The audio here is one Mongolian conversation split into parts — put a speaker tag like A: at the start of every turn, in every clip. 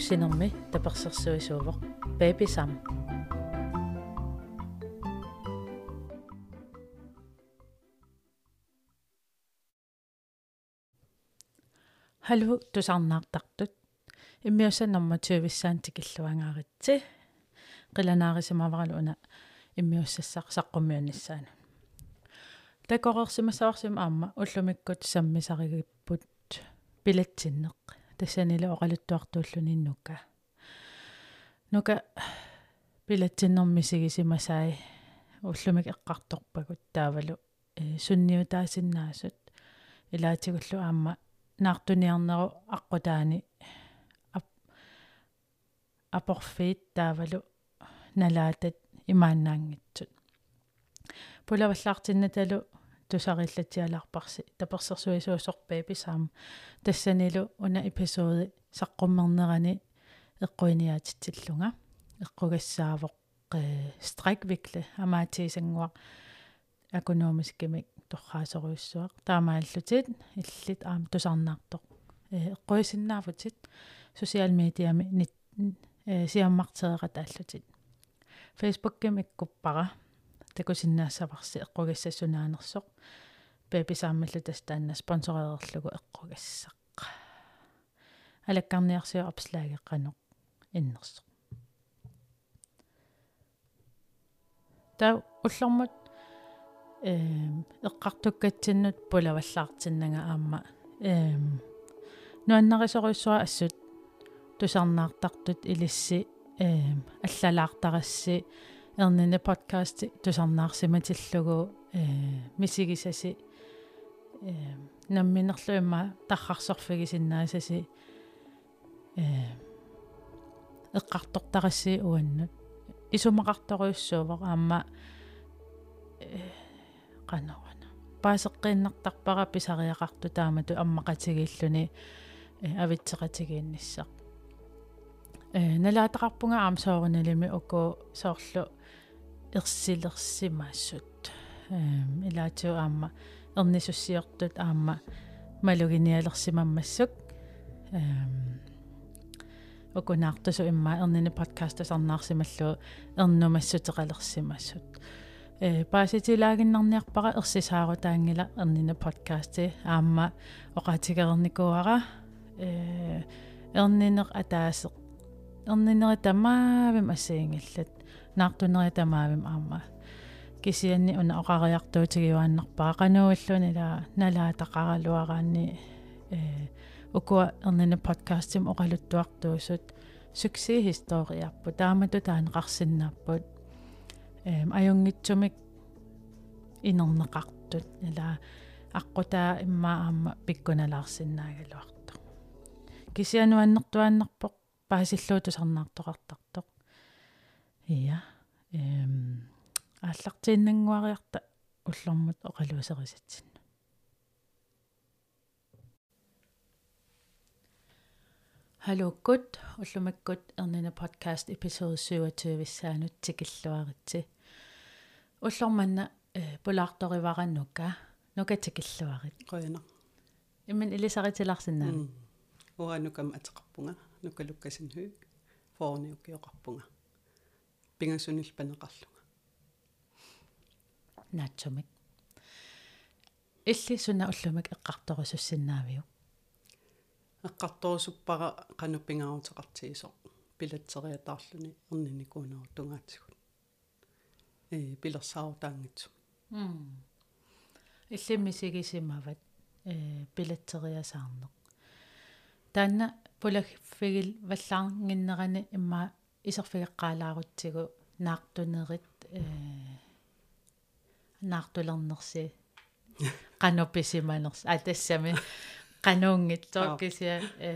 A: иммиуссинерми таперсерсуисуувоq baby sam халу тусарнаартартут иммиуссанерма туивиссаан тикиллуангааritsi qilanaarisimavarlu una иммиуссассақ саққумиуниссаану такорерсимасаорсима аама уллумиккут саммисаригиппут пилатсиннеқ тассанила оқалуттуартууллуни нука. Пилатсиннэрмисигисимасаи. Уллумик эққарторпагут таавалу э сунниутаасиннаасут илаатигуллу аама наартуниарнеру аққутаани апорфиит таавалу налаатат имааннаангитсут. Пулаваллаартиннаталу тусариллатиалаарпарси таперсерсуисуусорпаапи саама тассанилу уна эпизоди саққуммернерани эққуиниаатитсиллунга. Эққугассаавоқ э страйквикле амаатисангуа экономискимик торраасоруйссуақ таамааллутит иллит аам тусарнаартоқ э эққуисиннаафутит социал медиами нит э сиаммартереқат ааллутит фейсбукким иккуппара такусиннаассаварси эққугассасунаанерсоқ пеписааммаллу тастаанна спонсореерлугу эққугассақ алаккарниарсиу апслагеққаноқ иннерсоқ таа уллормут эм эққартуккатсиннут пулаваллаартиннага аама. Эм нуаннарисоруйссуа ассут. Тусарнаартартут илисси эм аллалаартарасси эрнина подкаст тусарнаарсиматиллугу э мисигисаси э намминерлуимма таррарсорфигисиннаасаси э эққартортарасси уаннут исумақарторуйссуувақ аама э канавана паасеққиннартарпара писариақарту таамату аммақатигииллуни э авитсеқатигиинниссақ э налаатақарпунга аамсоорналими уку соорлу ерсилерсимаассут эм илаатиу аама эрнисуссиортут аама малугиниалерсимаммассук эм окунаартусу имма эрнини подкаст сарнаарсималлу эрнумассутеқалерсимассут э пааситилагиннарниарпара ерсисаарутаангила эрнини подкасти аама оқаатигерникуара э эрнинеқ атаасеқ эрнинери тамаавим ассиингиллат наартунери тамаавим аама. Кисианни уна оқариартуутигивааннарпаа канууллуни ла налаа тақаралуараанни э укуа эрнина подкастим оқалуттуартуусут сукси историарпу таамату таанеқарсиннааппут эм аюнгитсумик инернеқартут ила аққутаа имма аама пиккуналаарсиннаагалуарто кисиануаннэртуаннарпоқ паасиллуутусарнаартоқартартоқ ия эм ааллартииннангуариарта уллормут оқалуусерисатсинна халуккут уллумаккут эрнина подкаст эпизод 27 виссаанут тикиллуаритси уллорманна э пулаарторивараннука нука тикиллуарит
B: qoyana
A: имман илисаритиларсинаа
B: уанукам атеқарпунга нукалуккасин хуй фоорниуккиоқарпунга пингасунил панеқарлунга
A: наатсумик илли суна уллумик эққарторусуссиннаавиу
B: эққарторусуппара қануппингаарутеқартигисо пилатсериатаарлуни эрниникуунеру тунгаатсигут э пилерсаарутаангитсу
A: м иллиммисигисимават э пилатсериасаарнеқ таанна пулагфигил валлаарнгиннерани имма исерфигеққалаарутсигу наартунерит э наартулернерси. Канописиманерс атассами кануунгитсооккисиа э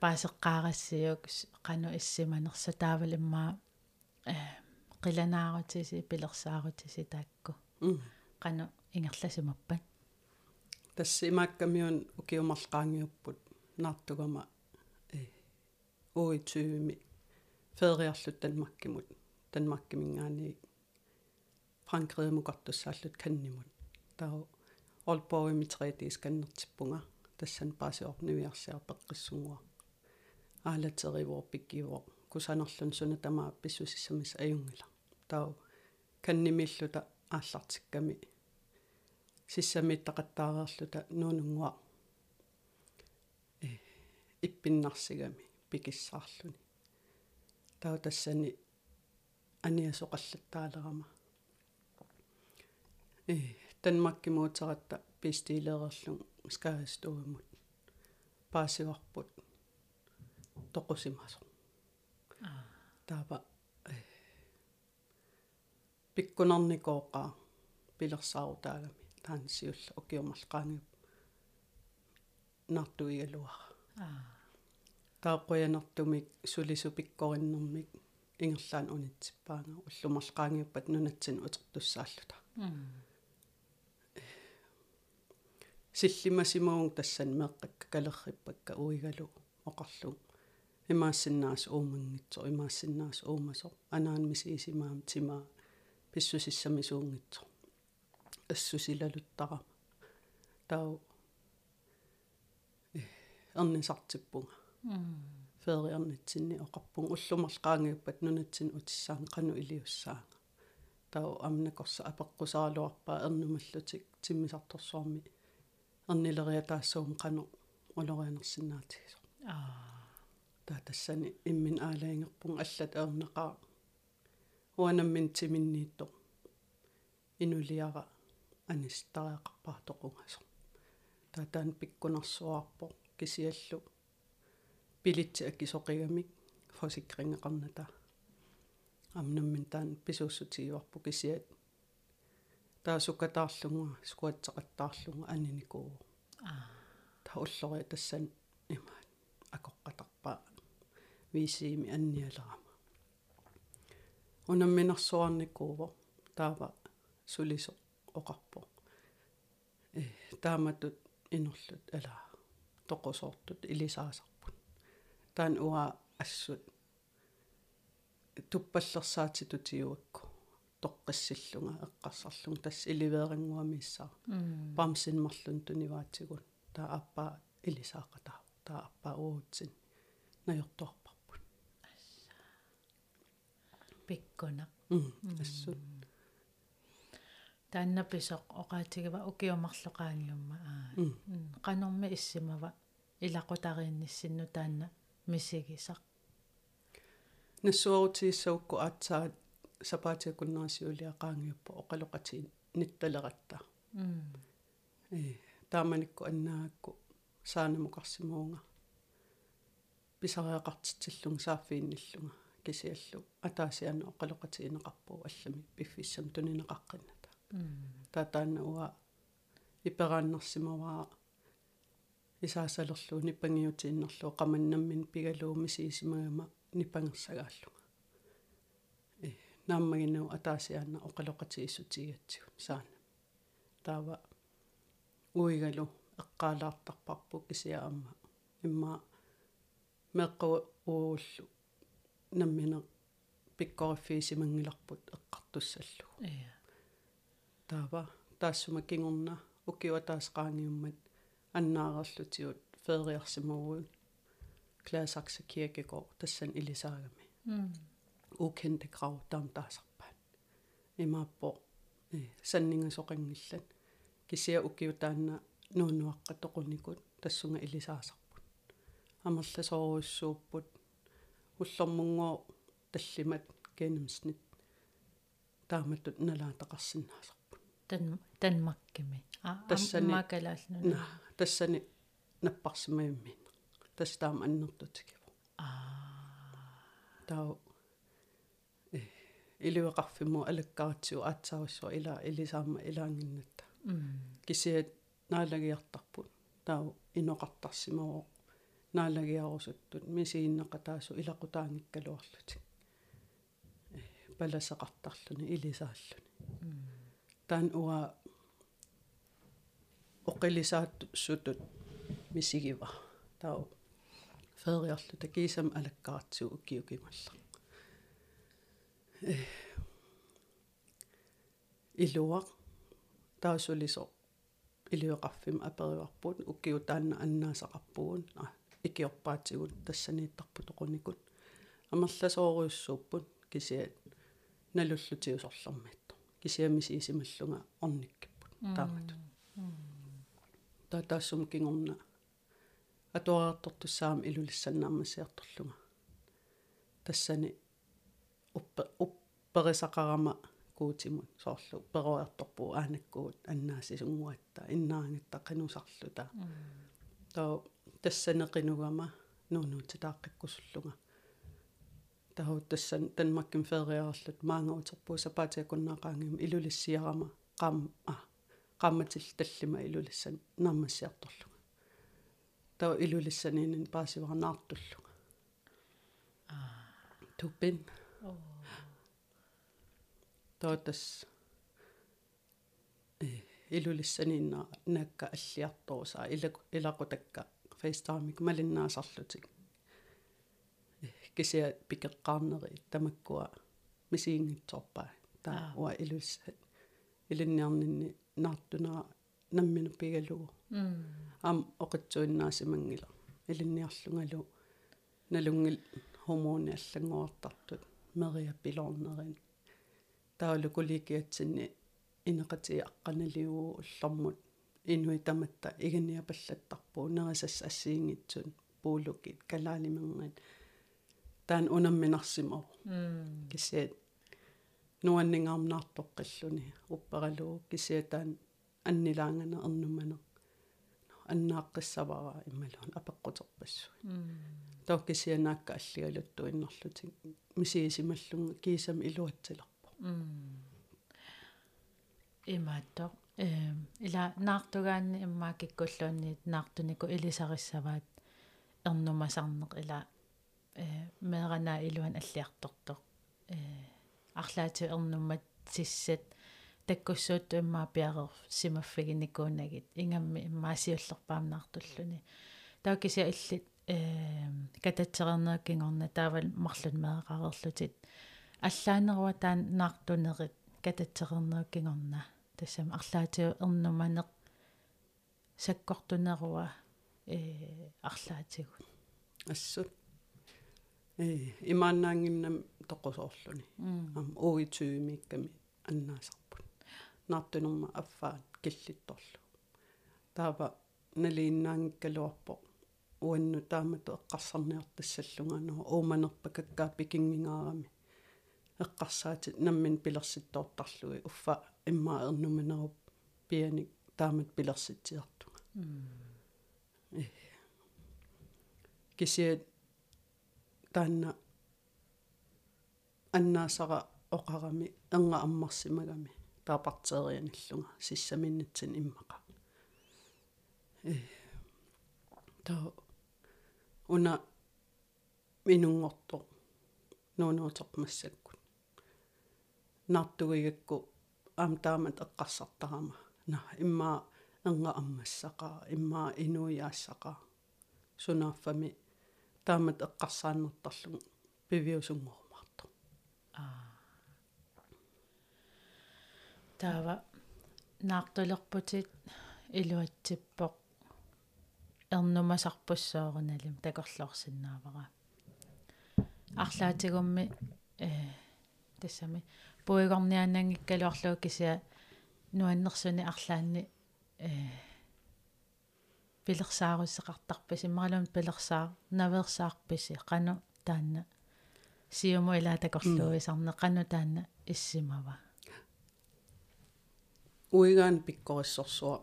A: паасеққаарассиук кану иссиманерса таавалиммаа э қиланаарутиси пилерсаарутиси таакку. Кану ингерласимаппат
B: тассимааккамиун укиумарлqaangiupпут наартугама э оитсуими федериарлут танмаккимут танмаккимингаани франкриемукартуссааллут каннимут таа олпоуими третис каннертиппунга тассан паасиор нуиарсиар пеққиссугуа аалатеривоо пиккивоо кусанерлун суна тамаа писсусиссамис аюнгила тау каннимиллута ааллартикками сиссамиттақаттаареерлута нуунунгуа э иппиннарсигами пикиссаарлуни тау тассани аниасоқаллаттаалерама э танмаккимуутератта пистилеерерлун скаастуумут паасиварпут тоқусимасо таапа пиккунарникооқаа пилерсаарутаагами таансиулла окиумарлqaangiup нартуигалуара тааққуянартумик сулису пиккориннэрмик ингерлаан унитсиппаага уллумарлqaangiuppat нунатсин утертуссааллута силлимасимуун тассан меэккакка калерриппакка уигалу оқарлу имаассиннаас уумангитсо имаассиннаас уумасо анаан мисиисимаам тимаа писсусиссамисуунгитсо ассусилалуттарама тау эрнисартиппунга фериарнитсинни оқарпун уллумарлqaangiuppat нунатсин утиссаан qaну илиуссаага тау амнакорса апеққусаалуарпаа эрнумаллутик тиммисарторсуарми эрнилериа таассуум qaну улорианерсинаатигисо аа. Таа тассани иммин аалаингерпун аллат аернеқаа уанаммин тиминниитто инулиара анистариақарпаа тоқунгасо таатаан пиккунарсуарпо кисиаллу пилитси аккисоқигамик фосикрингеқарната амнаммин таан писууссутигиуарпу кисиат таасукатаарлугуа скуатсеқаттаарлугуа аниникуу аа тауллори тассан имаат акоққатарпаа висиими анниалерама унамминарсуарникууво таава сулисо оқарпо э тааматут инерлут ала тоқосоортут илисаасарпут таан уа ассут. Туппаллерсаатитутиуакку тоққиссиллунга эққарсарлунга тасс иливеерингуамиссаа памсинмарлун туниваатигун. Таа аппаа илисаақатаа таа аппаа уутсин. Наёрторпарпут
A: пиккуна.
B: Ассут.
A: Тааннаписоқ оqaатигава укиумарлоqaангиумма аа. Qanорми иссимава. Илақутариинниссинну таанна мисигисақ
B: нассуарутииссаукку аатсаат сапаатиакуннерасиулиақаангиуппа оқалоқатиин нитталератта э тааманикку аннаагакку саанамуқарсимуунга писариақартитсиллунг сааффиинниллунга кисиаллу атаасиана оқалоқатиинеқарпуу аллами пиффиссам тунинеқаққинната таатаана уа иперааннерсимаваа исаасалерлуу ниппангиутииннерлуу qamannammin пигалуumi сиисимагама ниппангерсагааллуга э нааммагинау атаасиаана оқалоқатииссутигатсигу саана таава уигалу эққаалаартарпарпу кисиаама имма меққу ууллу наммина пиккориффиисимангиларпут эққартуссаллу
A: ия
B: таава таассума кингорна укиуа таасqaangiummat аннаарерлутиут фериарсимагуут клаасакса киркегård тассан илисаагами укенте грав таам таасарпаат имааппо э саннингасоқангиллат кисиа укиутаанна нуунуаққа тоқуникут тассунга илисаасарпут амерласоруйссууппут уллормунгоо таллимат кенемснит тааматтут налаатақарсинаасарпут
A: тан танмаккими
B: тассани
A: макалаалнуна
B: тассани наппарсимаиммин тастаам аннертутикиво
A: аа
B: тау э илуеқарфиму алаккаратсиу аатсааруссуа ила илисаама илаангиннатта кисиат наалагиартарпут тау иноқартарсимао наалагиарусуттут мисииннеқа таасу илақутаангиккалуарлути э паласеқартарлуни илисааллуни таан уа оқилисаат сутут мисигива тау фериарлу такисам алаккаратсуу укиукималла илуа таасулисо илуеқарфим апериуарпут уккиу таанна аннаасақарпугун икиорпаатигут тассанииттарпут оқуникут амерласоориуссууппут кисиат налуллутиусорлэрмиитто кисиамисиисималлунга орниккиппут тааматут таа таассум кингорна атуараартортуссаам илулиссаннаамассиарторлунга тассани uppa upperisaqarama kuutimut soorlu peruartorpu aanakkuut annaasisunnguatta innaangittaa qinusarluta tao tassaneqinugama nuunuutitaaqqikkусуллунга таху тассан танмакким фериарерлут маангаутерпуу сапаатиакуннаақаангим илулиссиарама qaam а Qaammatil tallima ilulиссан наамассиарторлуга таа илулиссаниинин паасиварнаартуллуга а тупин тоотас э илулиссаниинна наакка аллиарторусаа илаку илакутакка фейстаамик малиннаасарлутик э кися пикеққарнери тамаккуа мисиингитсорпаа таа уа илулисса илинниарнинни наартунаа наммину пигалугу ам оқитсуиннаасимангила илинниарлунгалу. Налунгил хормони аллангуартартут мериа пилорнерин таалу куликиатсинни инеқати аққаналиу уллэрмут инуи таматта иганниа паллаттарпуу нерисас ассиингитсун. Пуулукит калаалимангат таан унамминарсимо кисиат нуаннингаарнартоққиллуни уппералуу кисиатаан аннилаангана ернуммана аннааққиссавара иммалуун апеққутерпассу тоо кисианаакка аллигалутту иннерлутик мисиисималлунга киисам илуатсилар
A: имаатто э ила наартугаанни иммаакиккуллуунниит наартунику илисариссаваат ернумасарнеқ ила э меэранаа илуан аллиарторtoq э арлаати ернуммат сиссат таккуссуут иммаа пиарер симаффигиникуунагит ингамми иммаасиуллерпаамнаартуллуни таакися иллит э кататсернеэккингорна таавал марлун меэқарерлутит аллаанеруа таан наартунерит кататсернеэккингорна тассам арлаатиу ернуманеқ саккортунеруа э арлаатигут
B: ассут имааннаангиннам тоқусоорлуни ам уитсуимикками аннаасарпут наартунерма аффаат киллитторлу таава налииннаангиккалуарпо уанну таамату эққарсарниартассаллунгаанаа ууманерпа каккаа пикингингаарами эққарсаатит наммин пилерситтоортарлуи уффа иммаа ернуманеруп пианик таамат пилерситсиартуга. Э. Кисиат таанна аннаасара оқарами ерга аммарсимагами. Таапартерианиллунга сиссаминнатсин иммаqa э таа уна минунгорто нуунуутеқмассаккут наартугигакку аам таамат эққарсартарама. На иммаа ерга аммассақаа иммаа инуиаассақаа сунааффами таамат эққарсааннэртарлу пивиусунгормарто
A: аа. Таава наартулерпутит илуатсиппоқ ернумасарпуссоорналим такорлоорсинаавара арлаатигумми э тассами пуигорниаанангиккалуарлуу кися нуаннерсуни арлаанни э пилерсааруссеқартарписи маралун пилерсаа наверсаарписи қану таанна. Сиуму илаатакорлуисарне қану таанна иссимава.
B: Уигаан пиккориссорсуа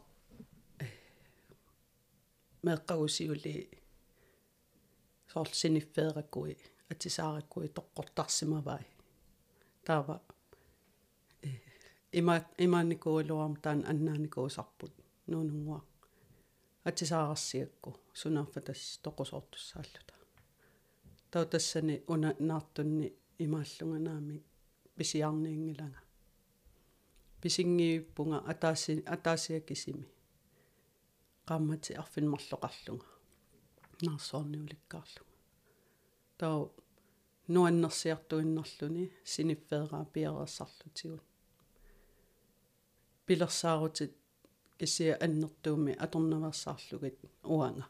B: меэккагусиули соорлсиниффеераккуи атисаараккуи тоққортарсимавай. Таава има имааникуулуарм таан аннааникуусарпут нуунунгуа атисаарарсиакку сунаарфатас тоқусоортуссааллута таа тассани уна наартунни имааллунганаами писиарниингилага писингииппунга атааси атаасиакисими qammati arfinmarloqarlunga naarsoorniulikkaarlunga таа нуаннерсиартуиннерлүни синиффеераа пиареерсарлутигут пилерсаарутит кисия аннертууми аторнаварсаарлугит уанга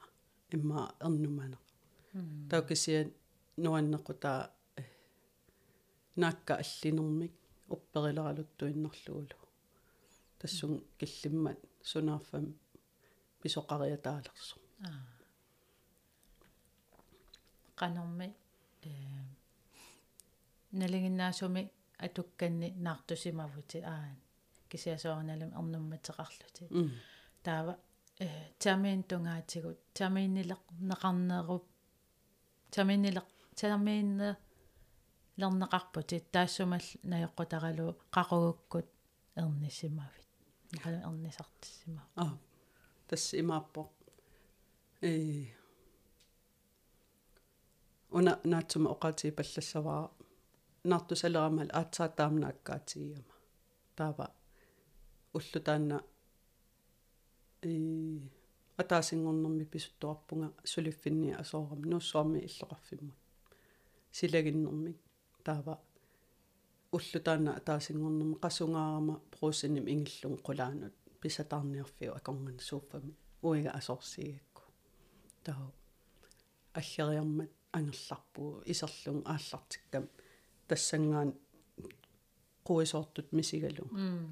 B: имма эрнумана таукисиа нуаннеқута наакка аллинермик упперилералуттуиннерлугулу тассун киллиммат сунаарфам писоқариатаалерсо
A: qanarmi э налингиннаасуми атукканни наартусимавути аан кисиасоорналам арнумматеқарлути таава э тамин тунгаатигут таминнилеқ неқарнеруп таминнилеқ таминне лернеқарпути таассумал наёққутаралу қақугуккут эрнисимавит нахала эрнисартиссимав
B: а тасс имааппо э. Уна наатсума оқати паллассаваа наартусалерамал аатсаатаамнааккаатигиама таава уллутаанна э атаасингорнэрми писуттуарпунга сулиффинни асоорам нуссуарми иллоқарфиммут силагиннэрмик таава уллутаанна атаасингорнэрми қасунгаарама проусиним ингиллун қулаанут писатаарниарфиу акорган сууффами уига асорсигакку таа аллериармат ангерларпуу исерлун ааллартиккам тассангаан quissortut misigalum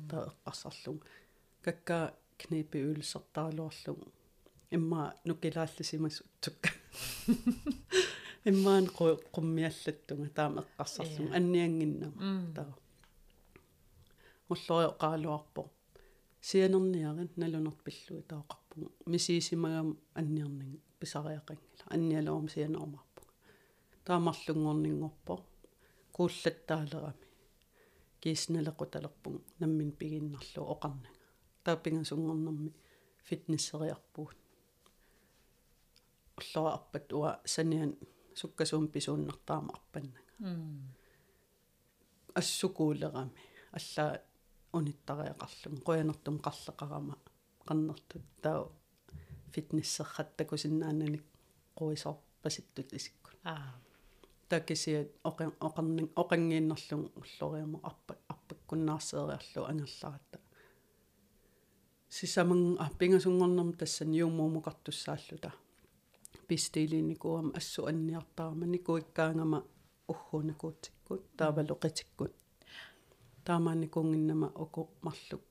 B: tаа эққарсарлун какка книпи уулсертаалуарлу имма нукилааллисимас утсукка. Иммаан qummiallаттунга таама эққарсарлун анниангиннама таа уллорио qaалуарпо сианерниарин налунерпиллуи таоқарпу мисиисимагам анниарнин писариақангила анниалуарм сианермарпу таамарлунгорнингорпо. Кууллаттаалерами киисналеқуталерпун наммин пигиннарлу оқарнага тааппингасунгорнэрми фитнессериарпуут уллора арпат уа саниан суккасуум писууннартаама арпаннага ассукуулерами аллаа униттариақарлун қуянертум қаллеқарама қаннертут таа фитнессерхаттаку синнааннаник қуисоор паситтут исиккут
A: аа
B: Такисиат оқан оқарнин оқангииннерлун уллориама арпак арпаккуннаарсеериарлу ангерларата сисаман аппингасунгорнэрм тассан юумуумукартуссааллута пистилиникуам ассу анниартаарма никуиккаангама уггунакуутиккут таавалоқитиккут таамааникунгиннама оку марлук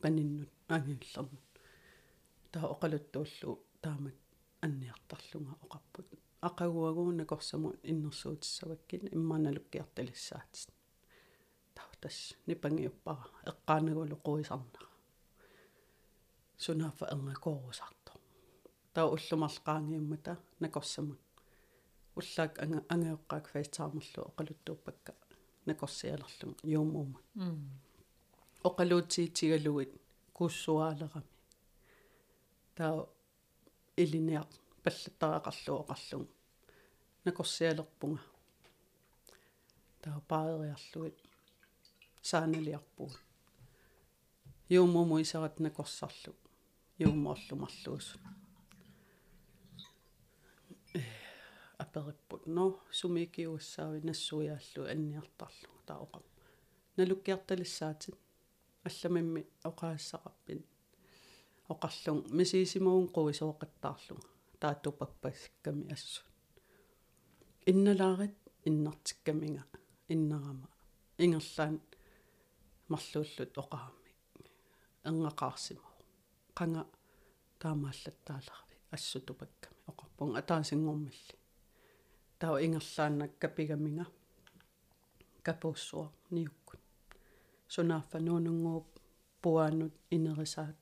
B: паниннут ангиллермут таа оқалуттууллу таамат анниартарлунга оқарпут ақагуагуuna корсамут иннэрсуутиссаваккин иммааналуккиарталиссаатис тавтас нипангиуппара эққаанагулу қуисарнера сунаафа энгакоорусарто таа уллумарлqaangiimmata накорсамут уллаак анга ангеоққаак фаитсаамерлу оқалуттууппакка накорсиалерлу юумуума оқалуутиитигалуит кууссуаалерами таа илинеақ паллаттаақарлу оқарлугу накорсиалерпунга таа пааериарлуит сааналиарпуут юумуму исарат накорсарлу юумоорлумарлуусу апериппут но сумикиуссаави нассуяаллу анниартарлу таоқам налуккиарталиссаатит алламимми оқаассақарпин оқарлун мисисимуун қуисооқаттаарлунга таатупаппассакками ассут инналаарит иннартиккаминга иннерама ингерлаан марлууллут оқаами энгақарсимау қанга таамааллаттаалерви ассутупакками оқарпун атаасингормалли таа ингерлааннак капигаминга капуссуа ниуккут сунааффа нуунунгууп пуаанут инерисаат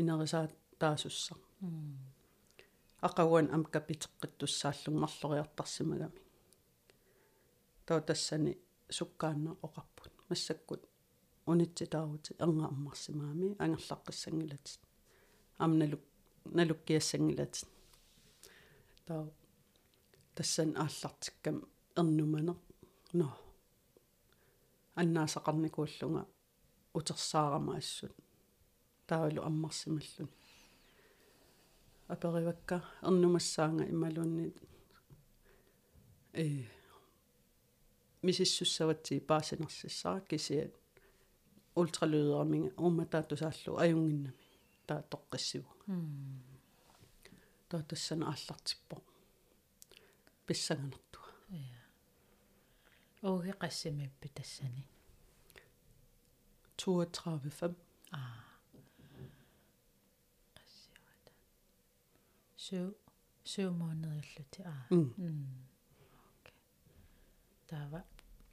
B: инерисаат таасуссаа ақагуан ам капитеққиттуссааллун марлориартарсимагами тоо тассани суккаанна оқарпут массаккут унитситаарути ернга аммарсимаами ангерлаққиссангилатит амналук налуккиассангилатит таа тассан ааллартиккам эрнумане но аннаасақарникууллунга утерсаарама ассут таавалу аммарсималлун аперивакка эрнумассаанга ималуунни. Э мисиссуссаватси паасинерсиссара кисиат ультралюдераминга умматаатусааллу аюнгиннами. Таа тоққиссиву таа тассана ааллартиппо. Писсаганертуа
A: я оги qassимиппи тассани.
B: 32
A: аа су су månederиллути аа.
B: М
A: окей. Тава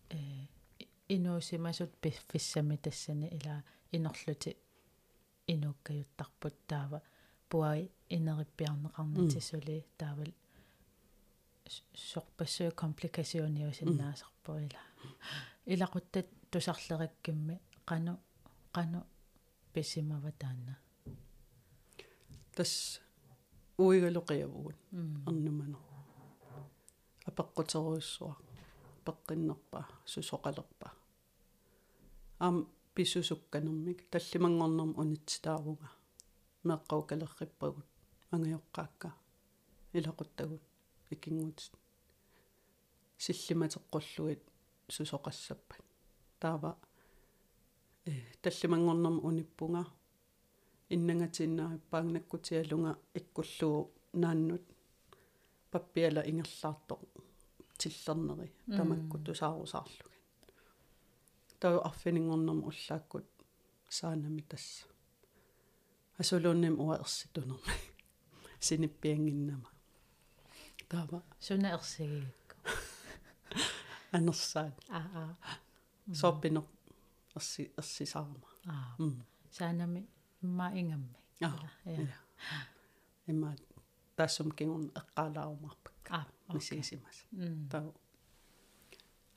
A: э инуусимасут пиффиссами тассани ила инерлути инуккаюттарпут таава пуаи инериппиарнеқарнатисули таавал сорпассуу компликасиониусиннаасарпу ила. Илақуттат тусарлераккимми qaну qaну писсимава таанна
B: тас уигалоқиавугун арнумано апеққутеруиссуа пеққиннерпа сусоқалерпа ам писсусукканермик таллимангорнерм унитситаавунга меққаукалерриппагут ангиоққаакка илақуттагут икингуутит силлиматеққуллуит сусоқассаппат таава э таллимангорнерм униппунга иннагатиннааппаангнаккутиалунга иккуллуу нааннут паппиала ингерлаартоқ тиллернери тамакку тусаарусаарлугин тау арфинингорнерм уллааккут саанами тасса асулуунним уаерситунерми синиппиангиннама таава
A: суна ерсигиикку
B: анерсаат
A: аа аа
B: сорпинер ерси ерсисаарма
A: аа
B: м
A: саанами имма ингамми
B: аа
A: я
B: имма тассум кингун эққалаарумарпак
A: аа
B: мисисимас
A: м
B: тау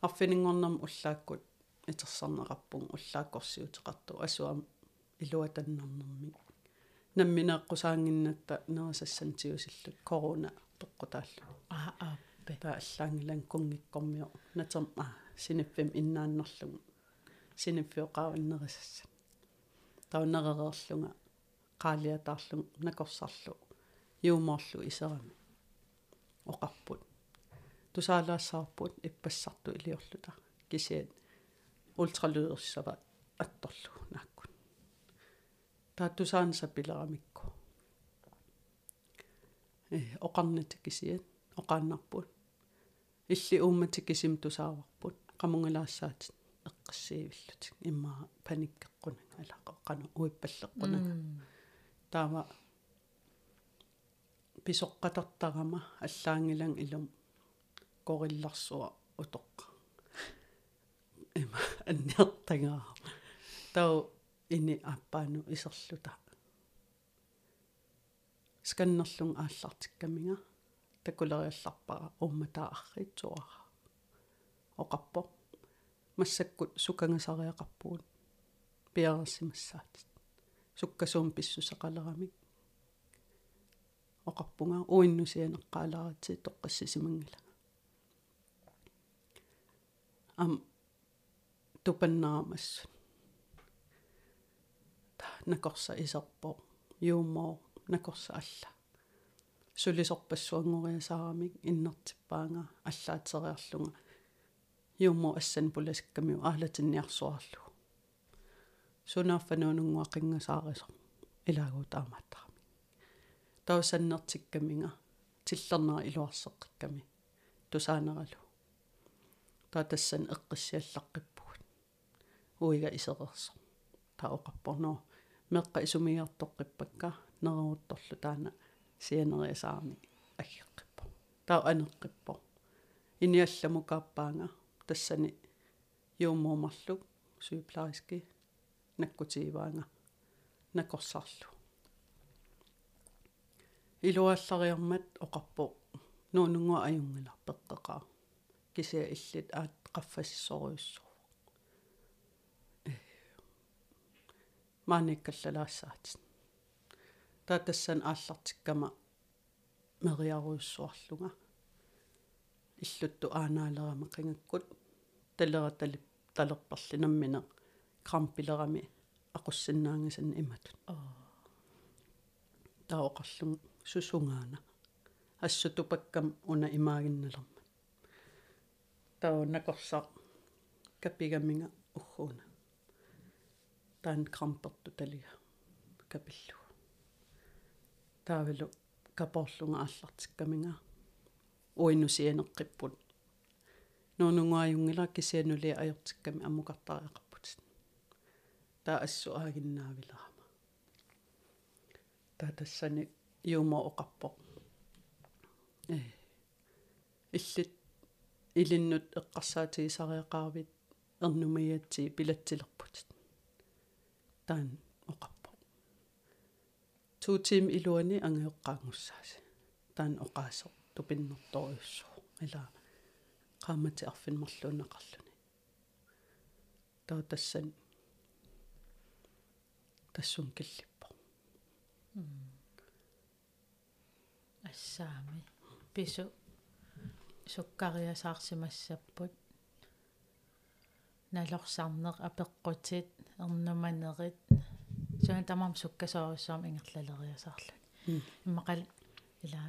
B: арфинингорнерм уллааккут итерсарнеқарпун уллааккорсиутеқарту асуам илуатаннернэрми намминеэққусаангиннатта нерасассантиусиллут корона тоққутааллу
A: аа ааппе
B: таа аллаангилан кунгиккормио натерм а синиффим иннааннерлугу синиффиоқааваннерисасса тауннеререерлунга qaaliataarlum nakorsarlu юумоорлу исерами оқарпут тусаалаассаарпут иппассарту илиорлута. Кисиат ультралюдерсава атторлу нааккун. Таа тусаанса пилерамикку э оқарнат кисиат оқааннарпут илли ууммати кисим тусааварпут qamungalaassaat эққассиивиллутик иммаа паниккеққунага алақа қану уиппаллеққунага таава писоққатартарама аллаангилан илум корилларсуа утоққа има анниартагаа тау ини аппаану исерлута. Сканнерлун ааллартиккамига такулериалларпара умматаарритсуара оқарпо массаккут сукангасариақарпуут пиарерсимассаат суккасуум писсусақалерамик оқарпунга уиннусианеққаларатси тоққассисимангила. Ам тупаннаамассут та накорса исерпо юумоо накорса алла. Сулисорпассуангориасаарамик иннертиппаанга аллаатериарлунга юуммо ассан пуласаккамиу аалатинниарсуарлу сунааффануунунгуаққингасаарисо илагуутаамааттарами таусаннертиккаминга тиллернера илуарсеққикками тусаанералу таатассан эққиссиаллаққиппугут уига исерерсо таоқарпорноо меққа исумиартоққиппакка нерерутторлу таана сианериасаарни аггеққиппо таа анеққиппо иниалламукааппаанга тассани юуммуумарлук сюплаиски наккутииваанга накорсарлу илуаллариармат оқарпо нуунунгуа аюнгила пеққеқаа кися иллит аат qaffasissoruussу maanikkallalaassаат таатассан ааллартиккама мериаруйуссуарлунга иллутту аанаалерама қингаккут талера талип талерпарли наммина крампилерами ақуссиннаангасан иматут таоқарлун сусунгаана ассутупаккам уна имаагинналерма таа накорсаа капигаминга уггуна таан крамперту талига капиллу. Таавалу капорлунга ааллартиккаминга уинусианеққиппут нуунунгуаюнгила кисианули ajortikkami аммукартариақарпут таа ассу аагиннаавиларама таа тассани юумо оқарпоқ э иллит илиннут эққарсаатигисариақарвит эрнумиатси пилатсилерпут таан оқарпо. Туутим илуани ангеоққаангуссааси таан оқаасо тупиннэрторюссуу ила qaamati arfinmarluunneqarluni таа тассан тассун киллиппо.
A: Ассаами. Пису. Суккариасаарсимассаппут налорсарнеқ апеққутит эрнуманерит. Суна тамам суккасооруссаам ингерлалериасаарлуни иммақал ила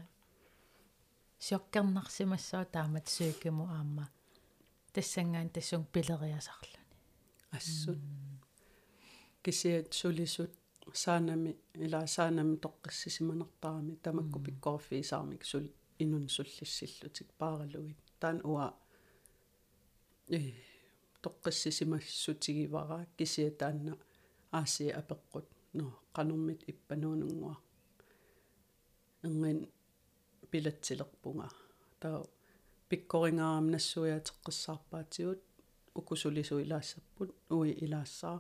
A: сиоккернарсимассаа таамат сүйкиму аама тассангаан тассун пилериасарлуни
B: ассут кисиат сулисут саанами ила саанами тоққиссисиманертарами тамакку пиккорфисаармик сул инун суллиссиллутик пааралугит. Таан уа э тоққиссисимассутигивара кисиа таанна ааси апеққут но қануммит иппануунунгуа энгин пилатсилерпунга таа пиккорингаам нассуяатеққиссаарпаатигут укусулису илаассаппут уи илаассаа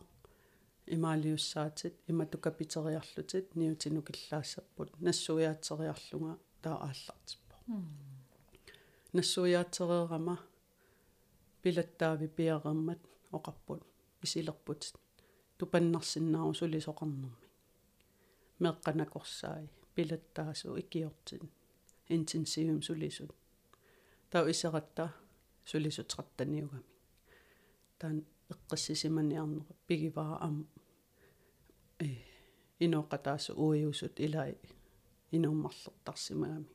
B: имаалиуссаатит иматукапитериарлутит ниутину киллаассаппут нассуяатсериарлунга таа ааллартиппо нассуяатсереерама пилаттаави пиареэммат оқарпут исилерпут тупаннарсиннаару сулисоқарнэрми меққанакорсаи пилаттаасу икиортин интенсивум сулисут таа исератта сулисутеқартаниугами таан эққиссисиманиарнера пигивара ам э иноқатаасу уиусут илай. Инууммарлертарсимагами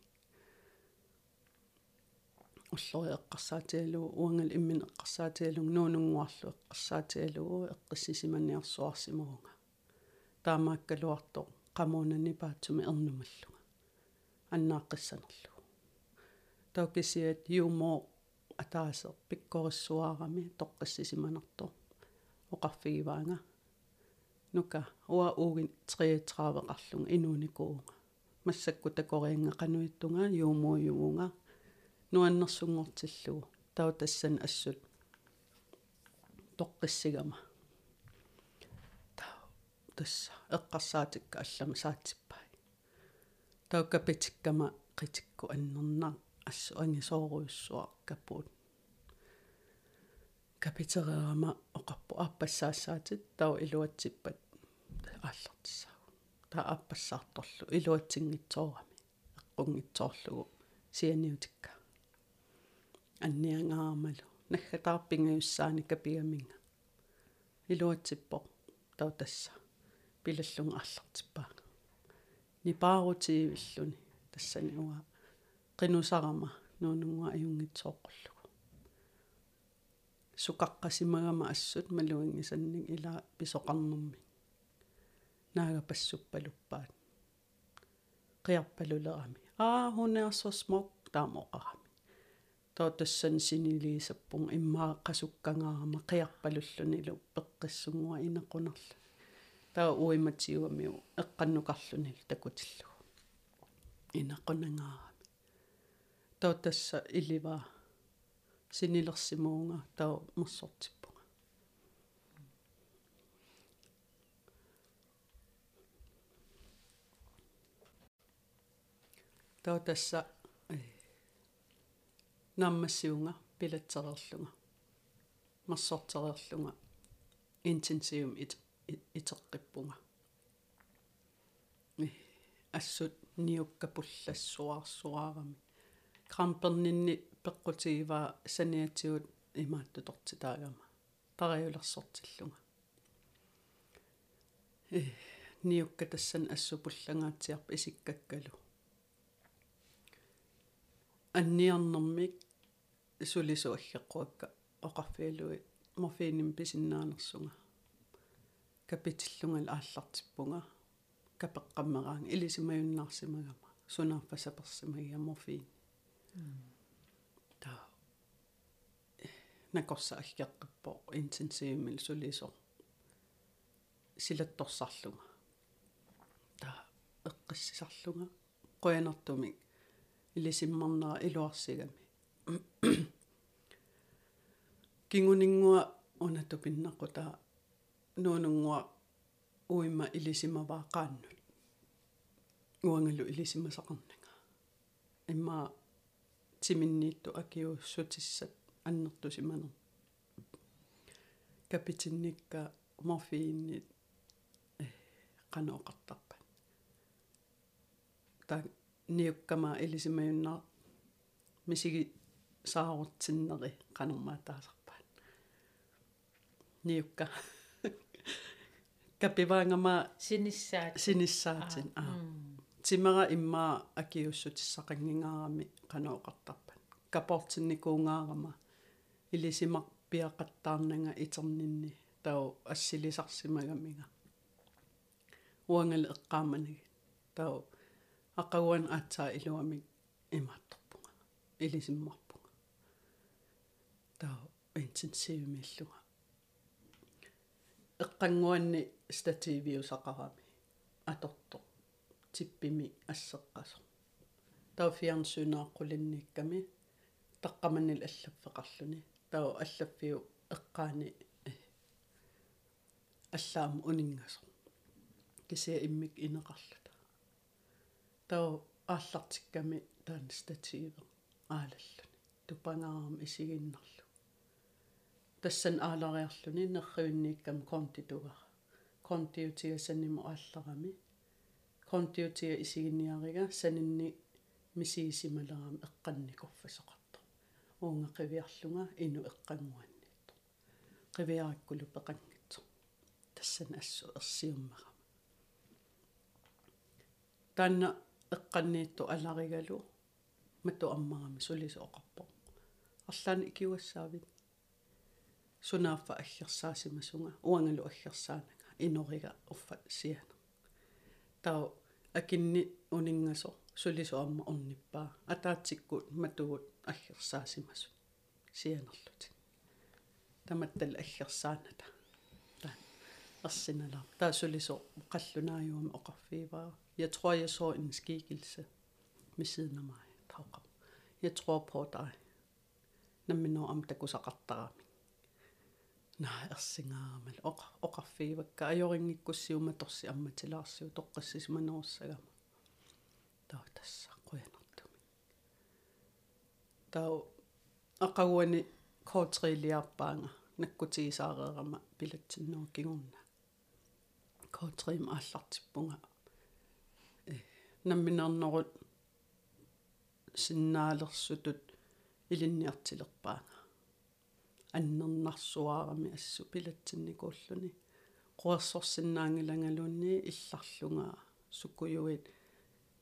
B: уллори эққарсаатиалу уангал иммин эққарсаатиалу нуунунгуарлу эққарсаатиалу эққиссисиманиарсуарсимагунга таамааккалуарто qamуунани паатсуми эрнумаллуга аннааққиссанерлу таукисиат юмо атаасо пиккориссуарами тоққиссисиманерто оқарфигиваанга нука уа уугин 33 qарлунга инууникуунга массакку такорианга qanуиттунга юумууюгунга нуаннерсунгортиллугу тау тассан ассут. Тоққиссигама. Тау тасса эққарсаатикка аллама саатсиппай тау капитиккама қитикку аннернаа ассу ангисооруйуссуа каппуут капитерерама оқарпу аппассаассаатит тау илуатсиппат ааллартиссаа таа аппассаарторлу илуатсингитсоорами эққунгитсоорлугу сианиутикка анниангаармалу наггатаарпингаюссаани капиаминга илуатсиппо тау тасса пилаллунга ааллартиппаа нипаарутиивиллуни тассани уа qinusarama nuununga ajungitsoqqullugu sukaqqasimagama assut maluingisanning ila pisoqarnermi naagapassuppaluppaat qiarpalulerami aa hunearsorsmok taamoqarami toottassan siniliisappung immaa qasukkangaarama qiarpalullunilu peqqissungua inequnarlu taa uimatiuamiu eqqannukarlunil takutillugu inequnangaara тоо тасса илива синилерсимуунга таа мерсортиппунга тоо тасса наммассиунга пилатсерерлунга мерсортерерлунга интенсивум итеққиппунга ассут ниуккапуллассуарсуарами крампернинни пеққутигива саниатсигут имааттутортитаагама париулерсортиллунга. Э ниукка тассан ассупуллагаатсиарп исиккаккалу. Анниарнэрмик сулисуаллеққуакка оқарфиалуи морфиним писиннаанерсунга капитиллунгал ааллартиппунга. Капеққаммераанга илисимаюннаарсимагама sunaaffasаперсимагиа морфин та накорса аггеққиппо интенсивимил сулисо. Силатторсарлунга. Та эққиссисарлунга. Qoyanartumik илисиммарнера илуарсигами. Кингунингуа унатупиннаққута nuununngua uimma ilisimavaa qaannut uangalu ilisimasaqarnaga imma timinniittu akiussutissat annertusimaner kapitinnikka morfiinnit niin, qanoqartarpa eh, ta niukkama ilisimayunna misigi kanumaa taas. niukka. капиваангама
A: синиссаат
B: синиссаатин аа тимера иммаа акиуссутиссақангингаарами канаоқартарпат капортинникуунгаарама илисимар пиақаттаарнага итернинни тау ассилисарсимагамига. Уангал эққааманаги тау ақагуан аатсаа илуамик имаатторпунга илисиммарпунга. Тау интенсивимиллуга эққангуанни стативиусақарами аторто типпими ассеққасо. Тау фиарнсунааққулинникками таққаманнил аллаффеқарлуни. Тау аллаффиу эққаани аллаам унингасо кисия иммик инеқарлута. Тау ааллартикками таан стативе аалаллуни. Тупангаарам исигиннарлу тассан аалариарлуни нерривинниккам контитуга контиутига саннимо аалларами контиутига исигинниарига санинни мисиисималерам эққанникорфасоқарто уунга қивиарлунга ину эққангуаннитто қивиараккулу пеқангитсо тассан ассу ерсиуммарама таанна эққанниитту аларигалу мату аммарами сулисо оқарпо арлаани икиуассаавит сунааффа аггерсаасимасунга уангалу аггерсаанага инорига уффа сиана тау акинни унингасо сулисо амма унниппаа атаатсиккут матугут аггерсаасимасу сианерлути таматтал аггерсааната таа арсиналаа таа сулисо қаллунааюама оқарфииваа jeg tror jeg så en skikkelse ved siden af mig tauqam jeg tror på dig наммино ам такусақартарами наа ерсингаарамал оқ оқарфиивакка ajoriнгиккуссиума торси амматилаарсиу тоққассисманеруссагама таа тасса қуянартуми таа ақагуани коотрилиарпаанга наккутигисаареерама пилатсиннуу кигурна коотрим ааллартиппунга э намминаарнерут синнаалерсутут илинниартилерпаага аннернарсуаарами ассу пилатсинникууллуни қуерсорсиннаангилангалуунни илларлунга суккуюит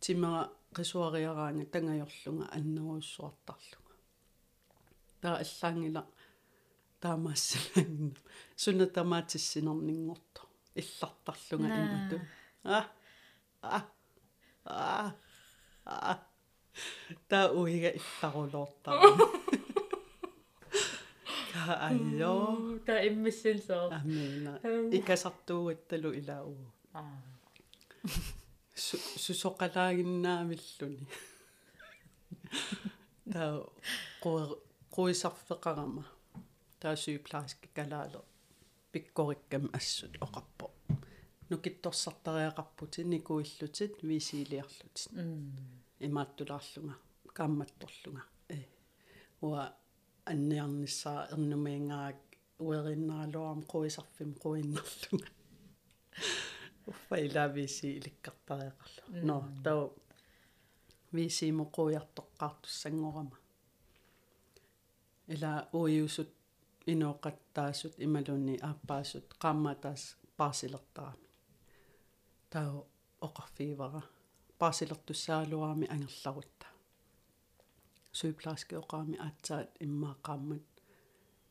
B: тимера qisuariaraanga tangajorlunga anneruussuartarlunga таа аллаангила таамаассалангна суна тамаатиссинернингорто иллартарлунга имату. А? А? А? А? Таа уига илларулоортаа айо
A: та иммиссин соо
B: амина икасартуугатталу илаау
A: аа.
B: Сусоқалаагиннаамиллуни таа қуисарфеқарама. Таа сюплааски калаале пиккориккам ассут оқарпо нукитторсартариақарпути никуиллутит висилиарлутит. Имааттулаарлунга каамматторлунга э. Уа анниарниссаа эрнумиингаак уериннаалуарам қуисарфим қуиннарлунга уффаилависи иликкартариақарлу но тау висимо қуиартоққартуссангорама ила уиусут инооқаттаасут ималуни ааппаасут qaammatаас паасилертарами тау оқарфиивара паасилертуссаалуарами ангерларутта сүйплааски оқаами аатсаат иммаақааммат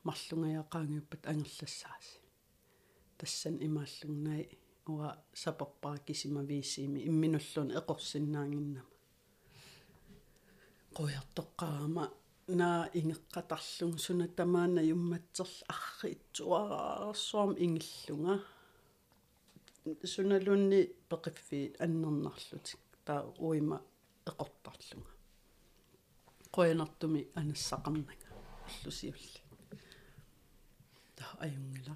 B: марлунгаяақаангиуппат ангерлассааси тассан имааллугнай уа сапарпаа кисима виисиими имминуллуни эқорсиннаангиннама qoyartoqqaama naa ingeqqatarlung suna tamaana yummatserl arri itsuarаарsuam ingillunga sunalunni peqiffiit annernerlutik taa uima eqortarlunga qoyanartumi anassaqarnaga уллусиулли таа аюнгила.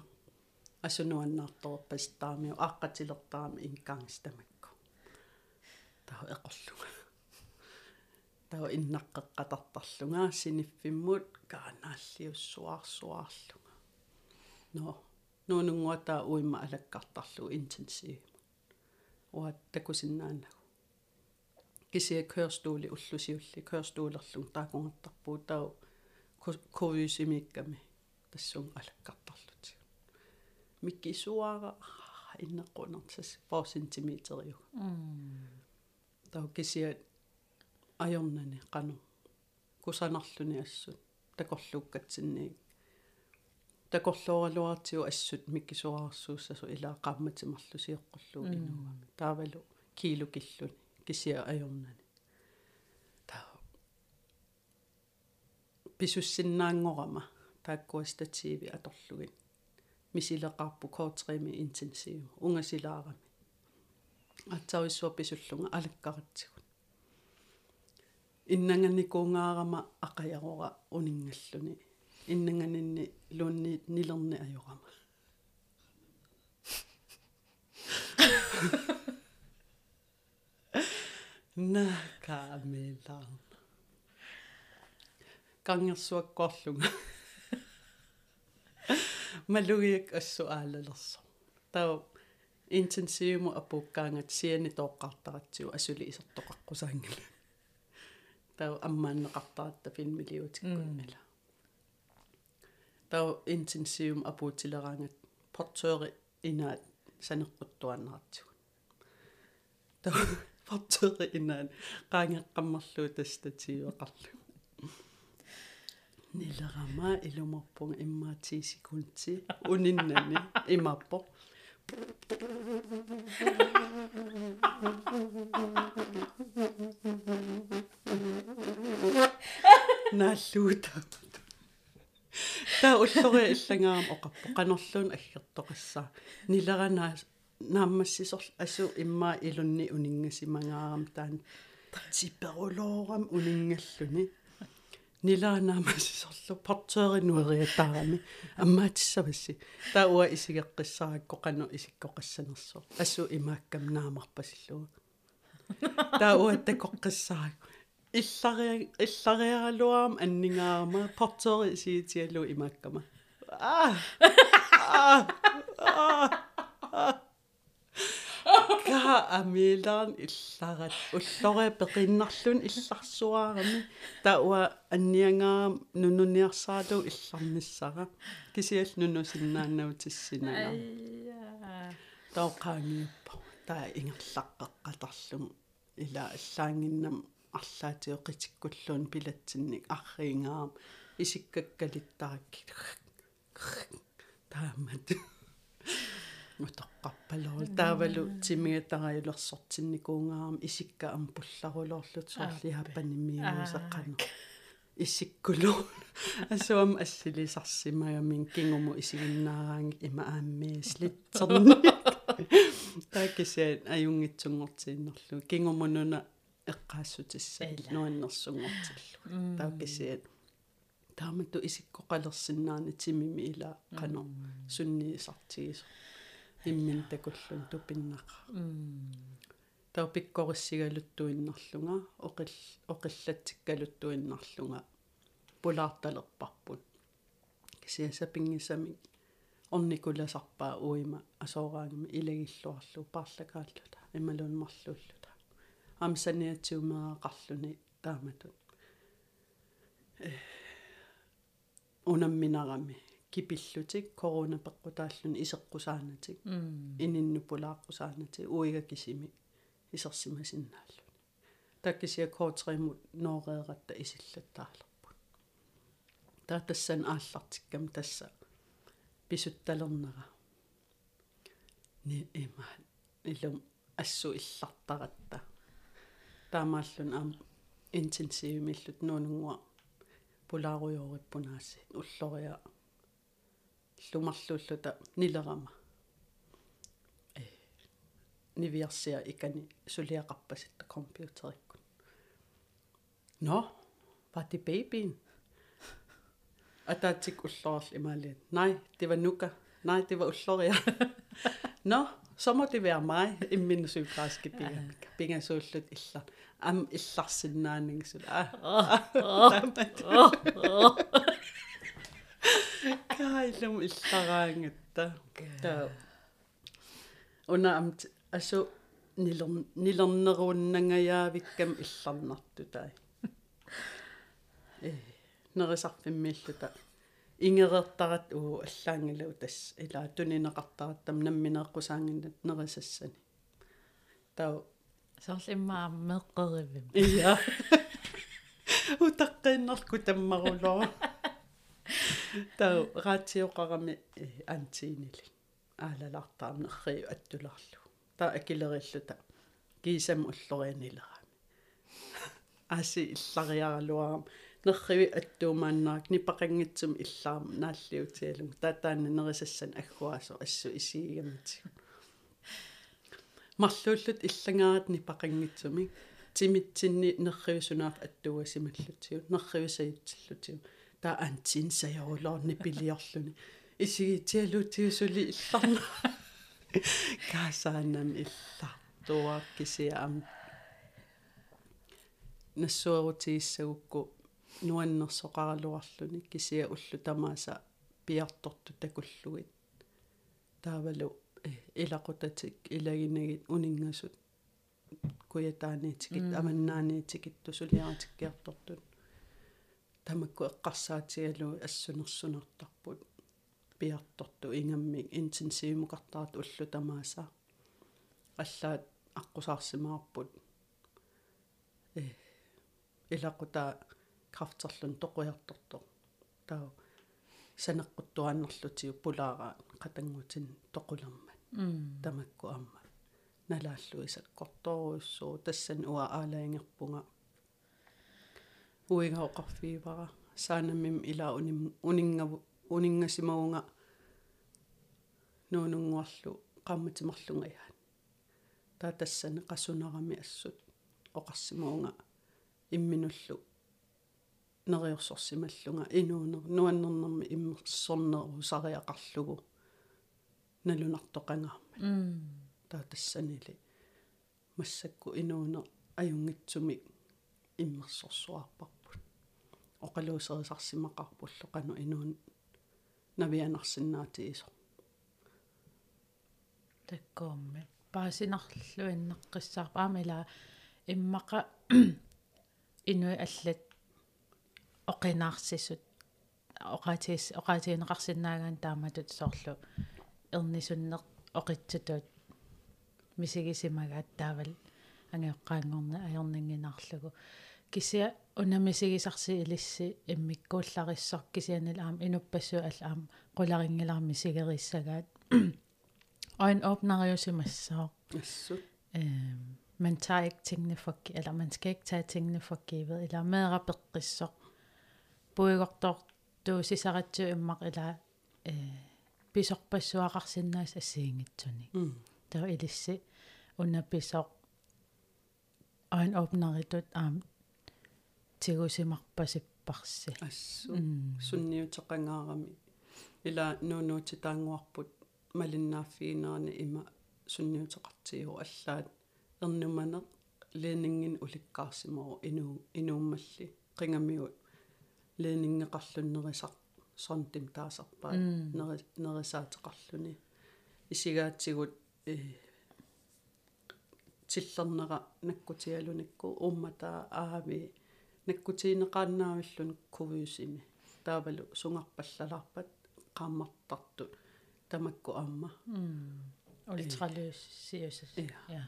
B: Асунуаннаартоорпас таамиу ааққатилертарами инкаангстамакку таа эқорлунга. Таа иннаққеққатартарлунга синиффиммут каанааллиуссуаарсуаарлунга но нуунунгуата уимма алаккартарлу интенсивимут уат такусиннаанагу кисия кørstуули уллусиулли кørстуулерлун таакунгаттарпуу таа ковюсимикками тассун алаккартарлути миккисуара иннеққунертас 4 сантиметериу таа кисия ajornani qanu kusanarluni assut takorluukkatsinniik takorluоралуартиу ассут миккисуарсууссасу илаа qaammatимарлусиэққуллуу инуами таавалу килу киллуни кисия ajornani таа писуссиннаангорама тааккуастатииви аторлугин. Мисилеқарпу коотрими интенсиву унгасилаарами атсауиссуа писуллунга алаккаратсигу иннанганикуунгаарама ақаярора унингаллуни. Иннанганинни луунни нилерни ajorama на камелаа кангерсуаккоорлунга малугиак ассуаалалерсо таа интенсивму апуккаангат сиани тооққартаратсиу асули исертоқаққусаангила таа аммааннеқартаратта финмилиутиккуннала таа интенсивум апуутилераангат портøri инаат санеққуттуаннаратсуг таа портøri инаат qaangeqqammerluu tastatiiveqarlu нилерама илумарпунга иммаатиисикунти униnnani имаппо. Нааллуута таа уллори иллагаам оқарпо канерлуун аггертоқассаа нилеранаа нааммассисорл асу иммаа илунни унингасимангаарам таан типерулоорам унингаллуни. Нилаанаамассисорлу портееринуериатаарами аммаатиссавасси таа уа исигеққиссаракко қану исиккоқассанерсо асу имааккам наамарпасиллуга таа уа такоққиссарак иллари иллариаралуаам аннингаарама портери сиитиалу имааккама. Аа ка амилаан илларат уллори пеқиннарлун илларсуаарами тауа анниангаа нунуниарсаалу илларниссара кисиал нунусиннааннаутиссинага таоқаангиуппа таа ингерлаққеққатарлум ила аллаангиннам арлаатиоқитиккуллуун пилатсинник. Арриингаам исиккаккалиттаракки таамат мутоққарпалуул таавалу тимигатараилерсортинникуунгаарам исикка ам пулларулоорлут соорлиаппанимиуусеққану исиккулуу асуам ассилисарсимагамин кингуму исигиннаараанги има ааммиислитсерни таакисаат аюнгитсунгортииннерлу кингумунуна эққаассутисса нуаннерсунгортиллу таакисиат тааматту исиккоқалерсиннаани тимими ила қано сунниисартигисо иммин такуллун тупиннақа таа пиккориссигалуттуиннарлунга оқил оқиллатсиккалуттуиннарлунга пулаарталерпарпут кисиаса пингисами орникуласарпаа уима асоораангами илагиллуарлу paarlakaallута ималуунмарлууллута амсаниатсиумераақарлуни тааматут унамминарами кипиллутик корона пеққутааллуни исеққусаанатик ининнупулааққусаанатик уига кисими исерсимасиннааллу таккисиа коотримут ноореератта исиллаттаалерпут таа тассан ааллартиккам тасса писутталернера ни имаат илум ассу иллартаратта таамааллун аам интенсивимиллут нуунунгуа пулааруйоориппунааси уллориа лумарлууллута нилерама э нивиарсиа икани сулиақарпаситта компьютериккун но пати бэйбин атаатик уллорл имаалиат най тива нука най тива уллориа но somo det være mig i min sygeplejerske binger binger så slut illa am illarsinnaanning så ah kailum illaraangatta ta una am asu nilern nilerneruunnangajaavikkam illarnartu tai э нерисарфиммииллута ингерертарат уу аллаангилу тас ила тунинеқартаратtam намминеэққусаангиннат нерисассани. Тау.
A: Соорлиммаа меққеривим
B: ия утаққиннэрку таммарулоо тау раатиоқарами антиинили аалалартаарнерриу аттуларлу. Таа акилериллута кисам уллорианилерами аси иллариаралуарам. Нерриви аттуумааннаак нипақангитсум иллаам. Нааллиутиалум татаанна нерисассан аггуасо ассу исигамати марлууллут иллангаарат нипақангитсуми тимитсинни нерривисунаaf аттуасималлутиу. Нерривисаитсиллутиу таа антин саярулаарни пилиорлуни исигитиалутиусули илларна. Каасаанам иллартуа кисиаам нассуарутииссагукку нуаннерсоқаралуарлуни кисия уллу тамааса пиарторту такуллугит. Таавалу илақутатик илагинагит унингасут куятааниитикит аманнааниитикит тусулиаратиккиартортут тамакку эққарсаатигалу ассунерсунертарпут. Пиарторту ингаммик интенсивимукартарат уллу тамааса. Аллаат аққусаарсимаарпут. Э илақута крафтерлун тоқуярторто таа санеққуттуааннерлутиу пулаараа қатангутин тоқулермат тамакку амма налааллу исаккорторуйуссуу тассан уа аалаингерпунга уигаоқарфиивара саанаммим ила уним унингаву унингасимаунга нуунунгуарлу қамматимарлунгаяан таа тассане қасунарами ассут оқарсимаунга имминуллу нериорсорсималлунга инуунер нуаннернэрми иммерсорнеру сариақарлугу налунартоқангаарма таа тассанили массакку инуунер аюнгитсуми иммерсорсуарпарпут оқалуусерисарсимақарпулло қану инуун навианарсинаати исо
A: таккоомми паасинарлуиннеққиссаар паамила иммақа инуи аллат оқинаарсисут оқатис оқатиинеқарсинаагаан тааматут соорлу. Ернисуннеқ оқитсутут мисигисимагаат таавал ангеоққаангорна аернингинарлугу кися унамисигисарси илисси иммиккууллариссор кисианил аам инуппассу аллаам qularingilarmi sigerissagaat øjen åbner
B: ассут
A: øh, man tager ikke tingene for eller man skal ikke tage tingene for givet eller med rappeqissor puigortor tuusisaratsu immaq ila øh, pisorpassuaqarsinnaas assiingitsuni
B: м
A: taw ilissi unnapisoq øjen åbneritut aam tigusimarpasipparsi
B: ассу сунниутеқангаарами ила нуунуутитаангуарпут малиннааффигинерани има сунниутеқартигу аллаат ернуманеқ леенингин уликкаарсимоо инуу инууммалли қингамиут леенингеқарлуннерисақ сонтим таасарпаат нери нерисаатеқарлуни исигаатсигут э тиллернера наккутиалуникку умматаа аави наккутиинеқааннаавиллун кувиусими таавалу сунгарпаллаларпат qaammartartut tamakku aamma
A: улитралуссиусас
B: я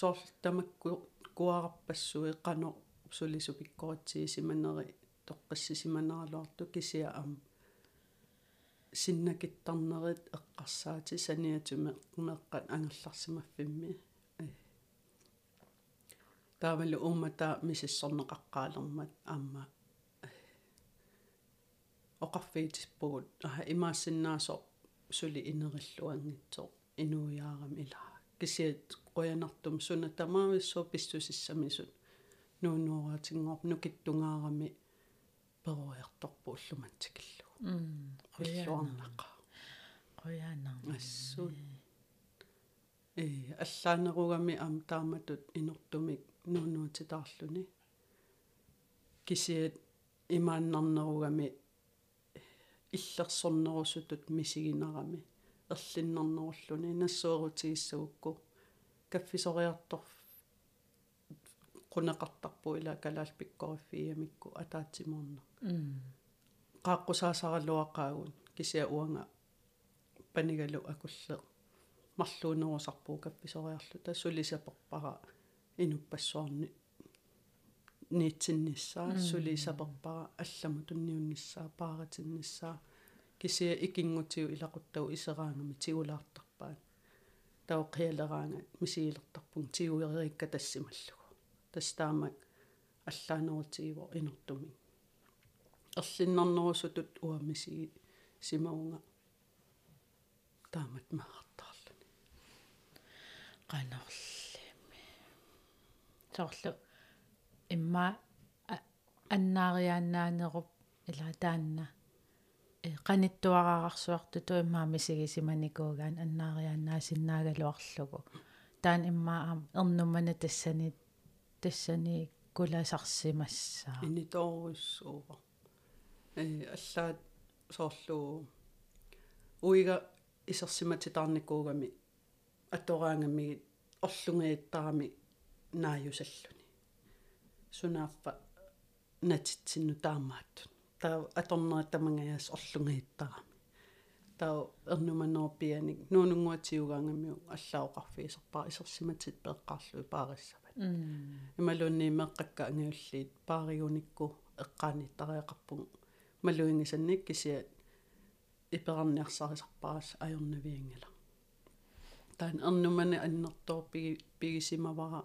B: соорл тамакку куараппассуи qano суlisupikkoritsiisimanneri тоққиссисиманералуарту кисиа аам синнакиттарнерит эққарсаати саниатуме меэққат ангерларсимаффимми таавалу уумата мисиссорнеқаққаалермат аама оқарфиитиспугут ага имаассиннаасо сули инериллуангитсо инуяарам илаа кисиат қоянартум суна тамаависсоо писсусиссамисут нуунуораатингоорп нукиттунгаарами перуярторпу уллуматсикиллу
A: м
B: уллуарнаqa
A: qoyaanaa
B: ассуут э аллаанеругами ам тааматут инортумик нуунуутитаарлүни кисиат имааннарнеругами иллерсорнерусутут мисигинарами ерлиннарнеруллуни нассуерутигиссуукку каффисориартор qunaqartarpu ila kalaal pikkoriffiamikku ataatsimorna
A: м
B: qaaqqusaasaralluaqaagun kisia uanga panigalu akulle марлуунерусарпуу капписориарлу тассулисаперпара инуппассуарни ниитсинниссаа сулисаперпара алламу тунниунниссаа пааратинниссаа кисия икингутиу илақуттау исераангами тигулаартарпаат тау қиалераангат мисиилертарпун тигуерикка тассималлугу тастаамак аллаанерутигиво инертуми ерлиннарнерусутут уамисиги симаунга таамат маартаарлуни
A: qanarlimi soorlu imma аннаариааннаанеруп ила таанна э qanittuarararsuartutu иммаа мисигисиманикуугаан аннаариааннаасиннаагалуарлугу таан иммаа аам ернуммана тассани тассани куласарсимассаа.
B: Инитооруссуува э аллаат соорлуу уига исерсиматитаарникуугами атораангаммигит орлунгииттарами нааюсаллуни сунааффа натитсинну таамааттут таа аторнератамангаяас орлунгииттарами таа эрнуманерпианик нуунунгуатиугаангамиу аллаоқарфиисерпаа исерсиматит пеэққарлуи паариссават
A: м
B: ималуунни меққакка ангиуллиит пааригуникку эққааниттариақарпун малуингисанник кисиат иперарниарсарисарпарас ajornaviangala таан эрнумани аннертоо пиги пигисимавара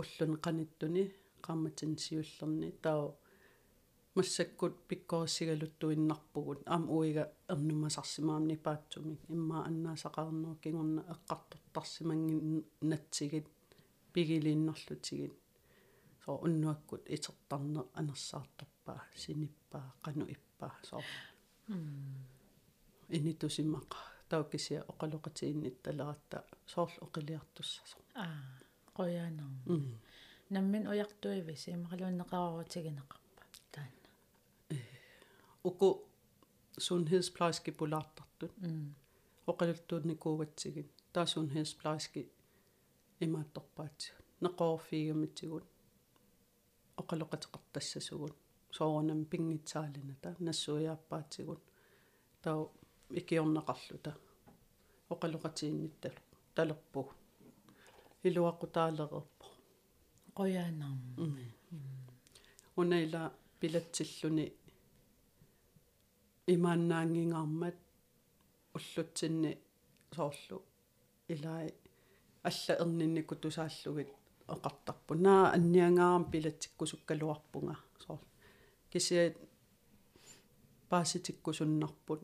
B: уллун qaниттуни qaammatин сиуллерни таа массаккут пиккориссигалуттуиннарпугут аам уига эрнумасарсимаамни паатсумик имма аннаасақарноо кигорна эққартортарсимангин натсигит пигилииннерлутигит соо уннуаккут итертарне анерсаарторпаа синиппаа кану иппаа соо инитусимаqa таукisia оқалоқатииннит талератта соорл оқилиартуссасо
A: аа qoyaanaa
B: м
A: наммин уяртуивис имақалууннеқарарутигинеқарпа таанна
B: уку sundhedsplejerske polaartartut
A: м
B: оқалуттуутникуугатсигит таа sundhedsplejerske имаатторпаатсигут неқорфигамитсигут оқалоқатеқартассасугут соорнам пингитсаалина та. Нассуяаппаатсигут таа икиорнеқарлута оқалоқатиинниттал талерпу илуаққутаалерерпо
A: qoyaanaa
B: унаила пилатсиллуни имааннаангингаармат уллутсинни соорлу илаи алла эрнинникку тусааллугит оқартарпу наа анниангаарам пилатсиккусуккалуарпунга соор кисиат пааситиккусуннарпут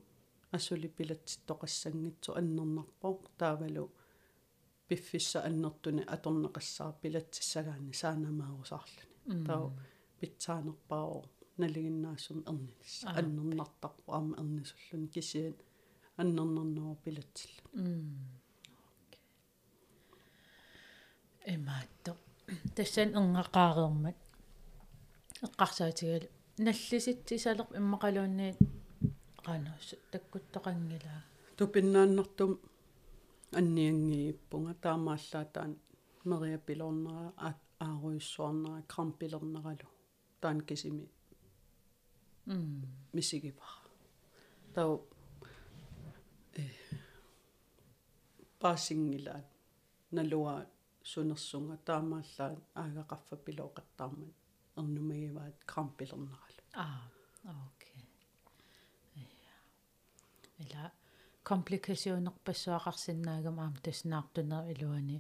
B: ассули пилатситтоқассангитсу аннернарпо таавалу пиффисса аннертуни аторнеқассаа пилатсиссагаани саанамаарусаарлуни таа питсаанерпао налигиннаассум эрнинис аннернартарпу аама эрнисуллуни кисиат аннернерноо пилатсилла
A: м эмаатто тассан энгақаареермат эққарсаатигал наллиситсисалерп иммақалуунни qanus таккуттоқангилаа
B: тупиннааннартум анниангииппунга таамааллаатаан мериа пилорнера ааруйссуарнера крампилернералу. Таан кисими.
A: М
B: мисигипара тау э паасингилаат налуа сунерсунга таамааллаат аагақарфа пилооқаттаармат эрнумагиваат крампилернералу.
A: Аа окей. Я ила компликасионерпассуақарсинаагам аам таснаартунер илуани.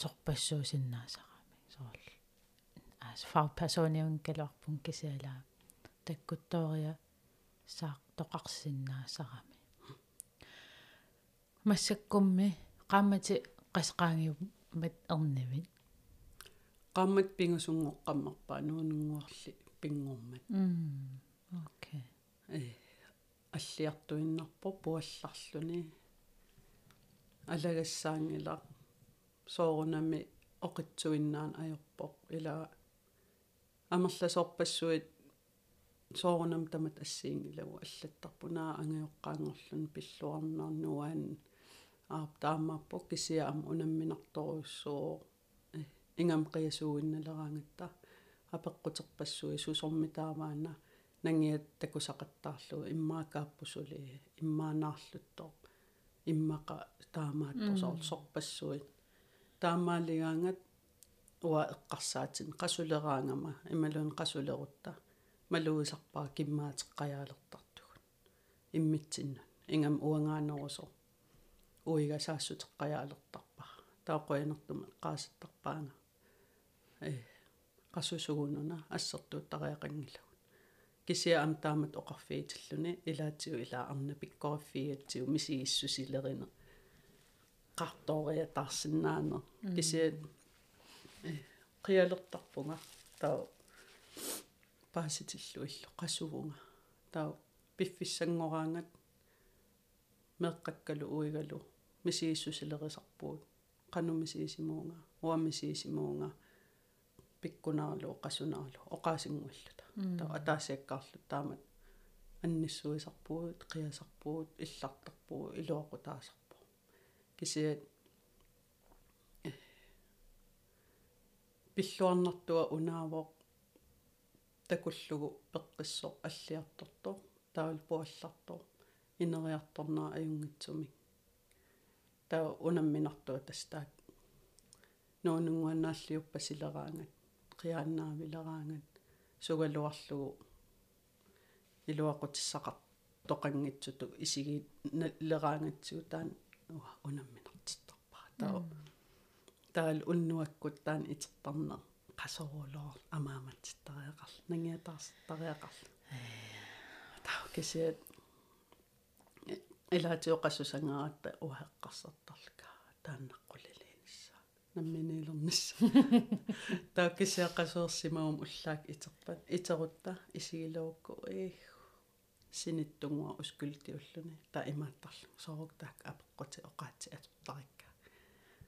A: Сорпассуусиннаасара soorl as fagpersoniun kaluarpun kisialaa takkuttoria saaq toqarsinnaassarami массаккумми qaamati qasqaangiu мат эрнивит
B: qammat pingusungоққаммарпаа нуунунгуарли пингормат
A: м окей.
B: Э аллиартуиннарпо пуалларлүни алагассаангила соорунами оқитсуиннаан ajorpoq ила амерласоорпассуит соорунам тамат ассиингилагу аллаттарпунаа ангиоққаангорлун пиллуарнаарнуаан аап таамааппо кисиа ам унамминарторуссоо ингам қиасууинналераангатта апеққутерпассуи сусормитааваана нангиат такусақаттаарлу иммаакааппусули иммаанаарлуттоо иммақа таамаатторсоор сорпассуит таамаалигаангат уа эққарсаатин қасулераангама ималуун қасулерутта. Малуисарпаа киммаатеққаяалертартугун иммитсиннун ингам уангаанерусо уига саассутеққаяалертарпа таақуянертума эққаасаттарпаanga э qassusugununa ассертууттариақангилагун кисиа ам таамат оқарфиитиллуни илаатиу илаа арна пиккориффиатсиу мисииссусилерина qартоориа таарсинаанер кисиа э қиалертарпунга таа пааситиллу иллу qasuvunga таа пиффиссангораангат меққаккалу уигалу мисииссусилерисарпуут qanumisiisimuunga uamisiisimuunga pikkunaarlu qasunaarlu oqaasingulluta таа атаасиаккаарлу таамат анниссуисарпуут қиасарпуут иллартарпуу илуақутаасарпу кисиат пиллуарнартуа унаавоқ такуллугу пеққиссоқ аллиарторто таавал пуалларто инериарторнаа аюнгитсумик. Таа унамминартуа тастаак. Нуунунгуаннааллиуппа силераангат қиааннаавилераангат сугалуарлугу илуақутиссақар тоқангитсуту исиги лераангатсуу таан уа унамминартиттарпаа таа таал уннуаккут таан итертарнер qasорулоор амааматситтариақар нангиатаарситтариақар таа кисиат илаатиоқассусангаратта уахеққарсартарлка тааннаққулилиинисса намминилернисса тааккисиаққасуерсимаум уллаак итерпат итерутта исигилуукку э синиттунгуа ускултиуллуни та имааттарлу соорук таак апеққути оқаатси атуттарикка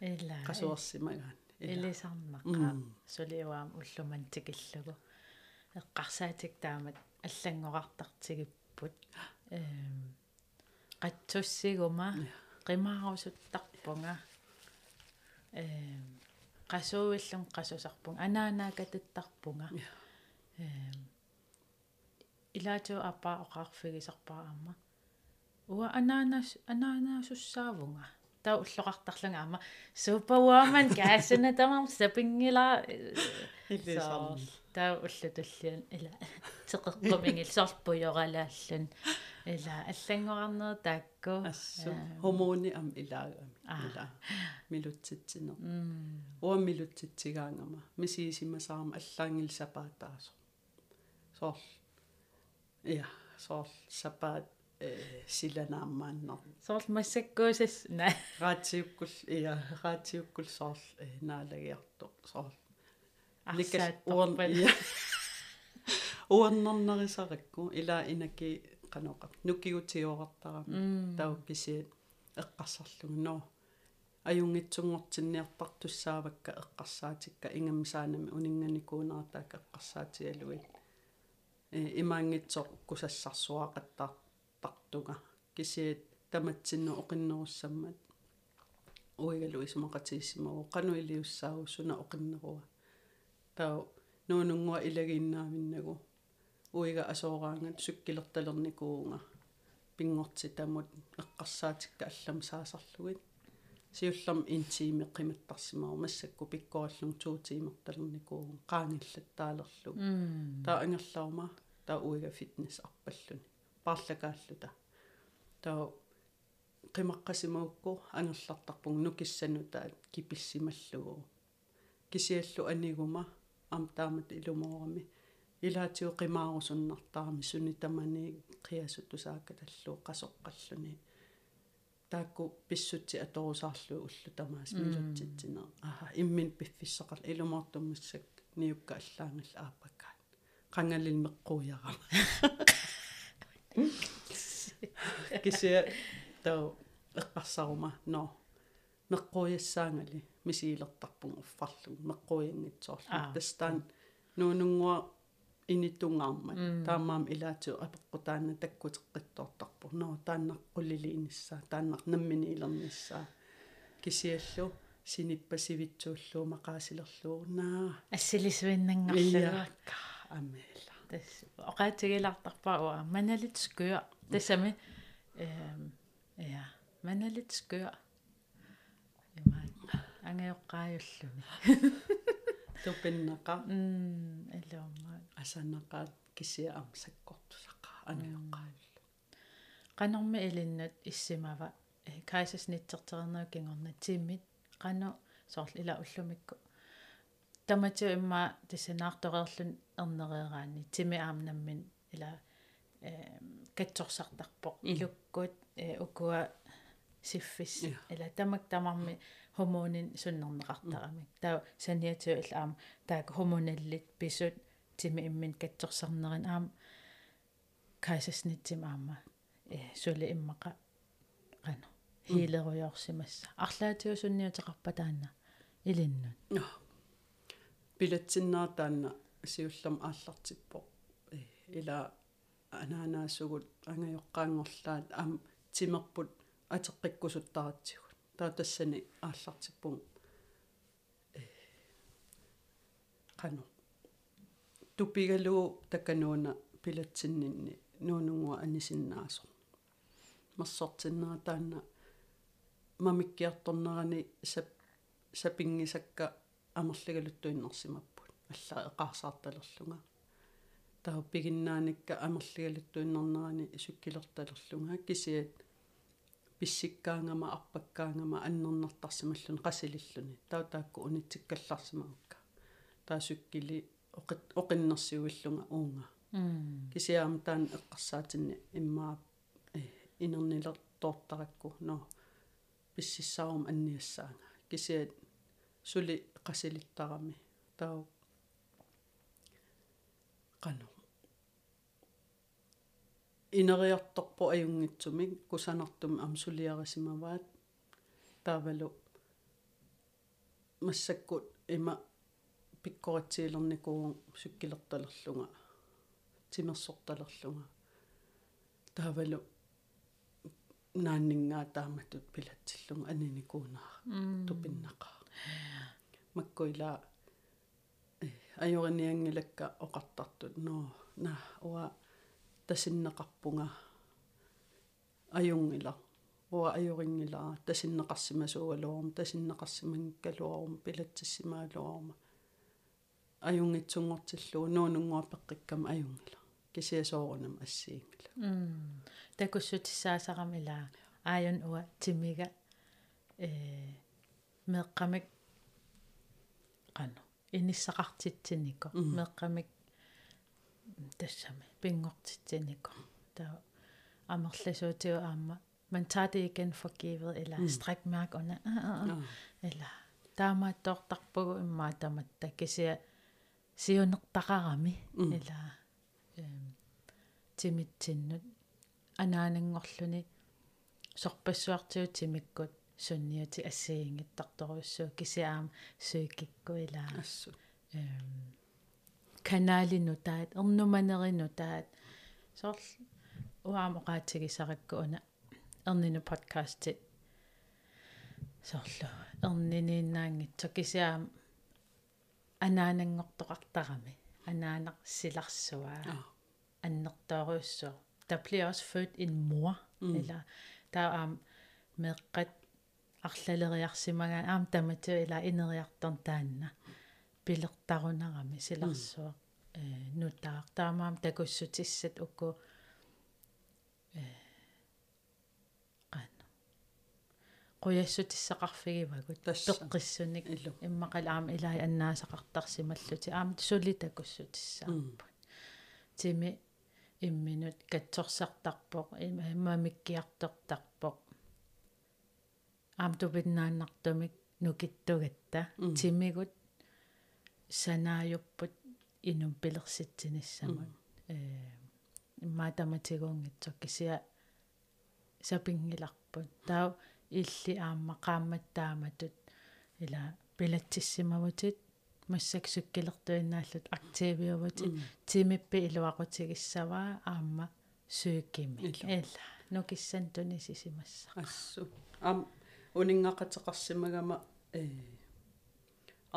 A: ила
B: қасуерсимагаан
A: илисарнаққаа сулиуаам уллуман тикиллугу эққарсаатик таамат аллангоқартартигиппут. Эм qatsussiguма qimaarusuttарпунга э qasuuvillun qasusarpung anaanaakatittарпунга э илаату аппа оқарфигисарпаама уа анаанас анаанасуссаавунга таа уллоқартарлунга аама. Супервумен каасна тамам сапингила
B: илисарни
A: таа уллутуллиан ила теқеққумингил сорпуйоралааллун ила аллангорарнер таакку
B: ассу хомоони ам илаагами ила милутситсинер уа милутситсигаангама мисиисимасаарма аллаангил сапаатаасо соор я соор сапаат э силанааммааннер
A: сорл массаккуусас на
B: раатиуккул ия раатиуккул соор э наалагиарто соор
A: арсаат
B: уорн ия уорнернерисаракку ила инаки каноқа нуккигутиорартарами тауккисиит эққарсарлугу но аюнгитсунгортинниартартуссаавакка эққарсаатикка ингамсаанами унинганикуунартаак эққарсаатиалуит э имаангитсо кусассарсуақаттартартуга кисиит таматсинну оқиннеруссаммат уигалу исумақатииссимагу қану илиуссаагу суна оқиннеруа таа нуунунгуа илагииннааминнагу уига асооraangat суккилерталерникуунга пингорти тамут эққарсаатикка аллам саасарлугит сиуллам интиими қиматтарсимаа массакку пиккораллун туутиимерталерникуун qaangillаттаалерлу таа ангерлаума таа уига фитнес арпаллуни паарлакааллута таа qimaqқасимаукку ангерлартарпуг нукиссанутаат киписсималлугу кисиаллу анигума ам таамат илумоорами илаатиу qimaarusunnartarami sunitамани қиасут тусааккаллу қасоққаллуни. Таакку писсутси аторусаарлу уллу тамаас милутситсинер аха иммин пиффиссақар илумоортуммассак ниукка аллаангал ааппаккаат qangalil meqquuyarama кися таа эққарсарума но. Меққуяссаангали мисиилертарпун уффарлу меққуянгитсоорлу тастаан нуунунгуа инитунгаармат таамаам илаатиу апеққутаана таккутеққиттоортарпу но тааннаққулилииниссаа тааннақ намминиилерниссаа кисиаллу синиппасивитсууллуу мақаасилерлуу наа.
A: Ассилисуиннангарлуа
B: амела.
A: Тас оқаатигилартарпаа уа. Маналит скуа тасами эм я маналит скуа имаан ангеоққааюллуни
B: тупиннаqa
A: м элуумаа
B: асаннақаат кисиа ам саккортусаqa ангеоққааллу
A: qanорми илиннут иссимава. Э кайсаснитсертернаа кингорна тиммит. Qano соорл ила уллумикку. Тамати имма тиссанаартореерлун эрнереераани. Тими аамнаммин ила э катсорсартарпоq илуккут э укуа сиффис ила тамак тамарми хомонин суннернеқартарамик таа саниатиу ил аам таак хомоналлит писут тими иммин катсорсарнерин аам кайсаснитсим аама э сули иммаqa qano хилеруйорсимасса арлаатиу сунниутеқарпатаана илиннут
B: пилатсиннаа таанна. Сиуллам ааллартиппо. Ила анаанаассугут ангайоққаангорлаат аам тимерпут атеққиккусуттаратсигут таа тассани ааллартиппум э қано тупигалуу таканууна пилатсиннинни нуунунгуа анисиннаасо марсортиннера таанна мамиккиарторнерани сап сапингисакка амерлигалуттуиннэрсимаппут алла эқарсаарталерлунга таа пигиннааникка амерлигалуттуиннернерани суккилерталерлунга кисиат писсиккаангама арпаккаангама аннернартарсималлун қасилиллуни таа таакку унитсиккалларсимаукка таа суккили оқит оқиннерсиуиллунга уунга кисиаам таан эққарсаатинни иммаа э инернилертоортаракку но писсиссаарум анниассаанга кисиат сули qasilittарами таа qanu инериарторпо аюнгитсумик кусанартум ам сулиарисимаваат таавалу массаккут има пиккоритсиилерникуу суккилерталерлунга тимерсорталерлунга. Таавалу нааннингаа тааматут пилатсиллунга аниникуунаа тупиннақаа маккуила ajoriniangilakka oqartartut no na uа тасиннеқарпунга аюнгила уа ajорингилаа тасиннеқарсимасуалуорум тасиннеқарсимангкалуорум пилатсиссимаалуорум аюнгитсунгортиллуу нуунунгуа пеққиккам аюнгила кисиасоорунам ассиингила
A: м такуссутиссаасарамила ааюн уа тимига э меққамик qanu иниссақартитсинико меққамик тассами пингортитсинико таа амерласуутиу аама man tager det igen for givet eller mm. strækmærk under eller таамааттоортарпугу иммаатаматта кисиа сиунертақарами или эм тимитсиннут анаанангорлуни сорпассуартиу тимиккут сунниати ассиингиттарторуссуу кисиаам суикикку ила
B: ассу
A: эм каналину таат эрнуманерину таат сорл уаамоqaатигисаракку уна эрнину подкасти сорлу эрнининнаангитсо кисиаам анаанангортоqartarami анааneq силарсуаа аннертооруссоо der bliver også født en mor mm. eller der er um, meqqat арлалериарсимагаа аам тамату ила инериарторн таанна пилертарунарами силарсуа э нутаар таамаам такуссутиссат укку э
B: Tassa.
A: peqqissunik
B: илу.
A: иммақалаама илаи аннаасақартарсималлути аама сулитакуссутиссааппут тими имминут катсорсартарпоқ имамиккиартортарпоқ аам тупиннааннартумик нукиттугатта. Тимигут санааюппут инум пилерситсиниссамут э иммаатаматигуунгитсо кисиа сапингиларпут. Таа илли аама qaammattaamattut ила пилатсиссимавутит массак суккилертуиннааллут активиувутит тимиппи илуақутигиссаваа аама сүйкими
B: Илу.
A: эла нукиссан тунисисимасса
B: ассу. Ам унингақатеқарсимагама э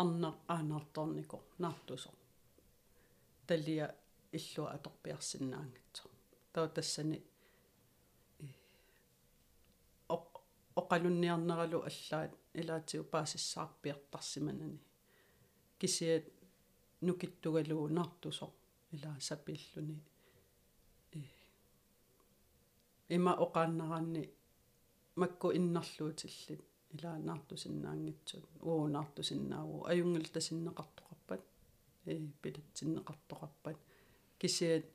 B: арна аанаарторнико наартусо талия иллуа аторпиарсинаангатсо таа тассани э оқ оқалунниарнералу аллаат илаатиу паасиссаарпиартарсиманани. Кисиат нукиттугалуу наартусо илаа сапиллуни э има оқааннараанни макку иннарлуутиллит илаа наартусиннаангитсут уу наартусиннааву аюнгил тасиннеқартоқарпат э пилатсиннеқартоқарпат кисиат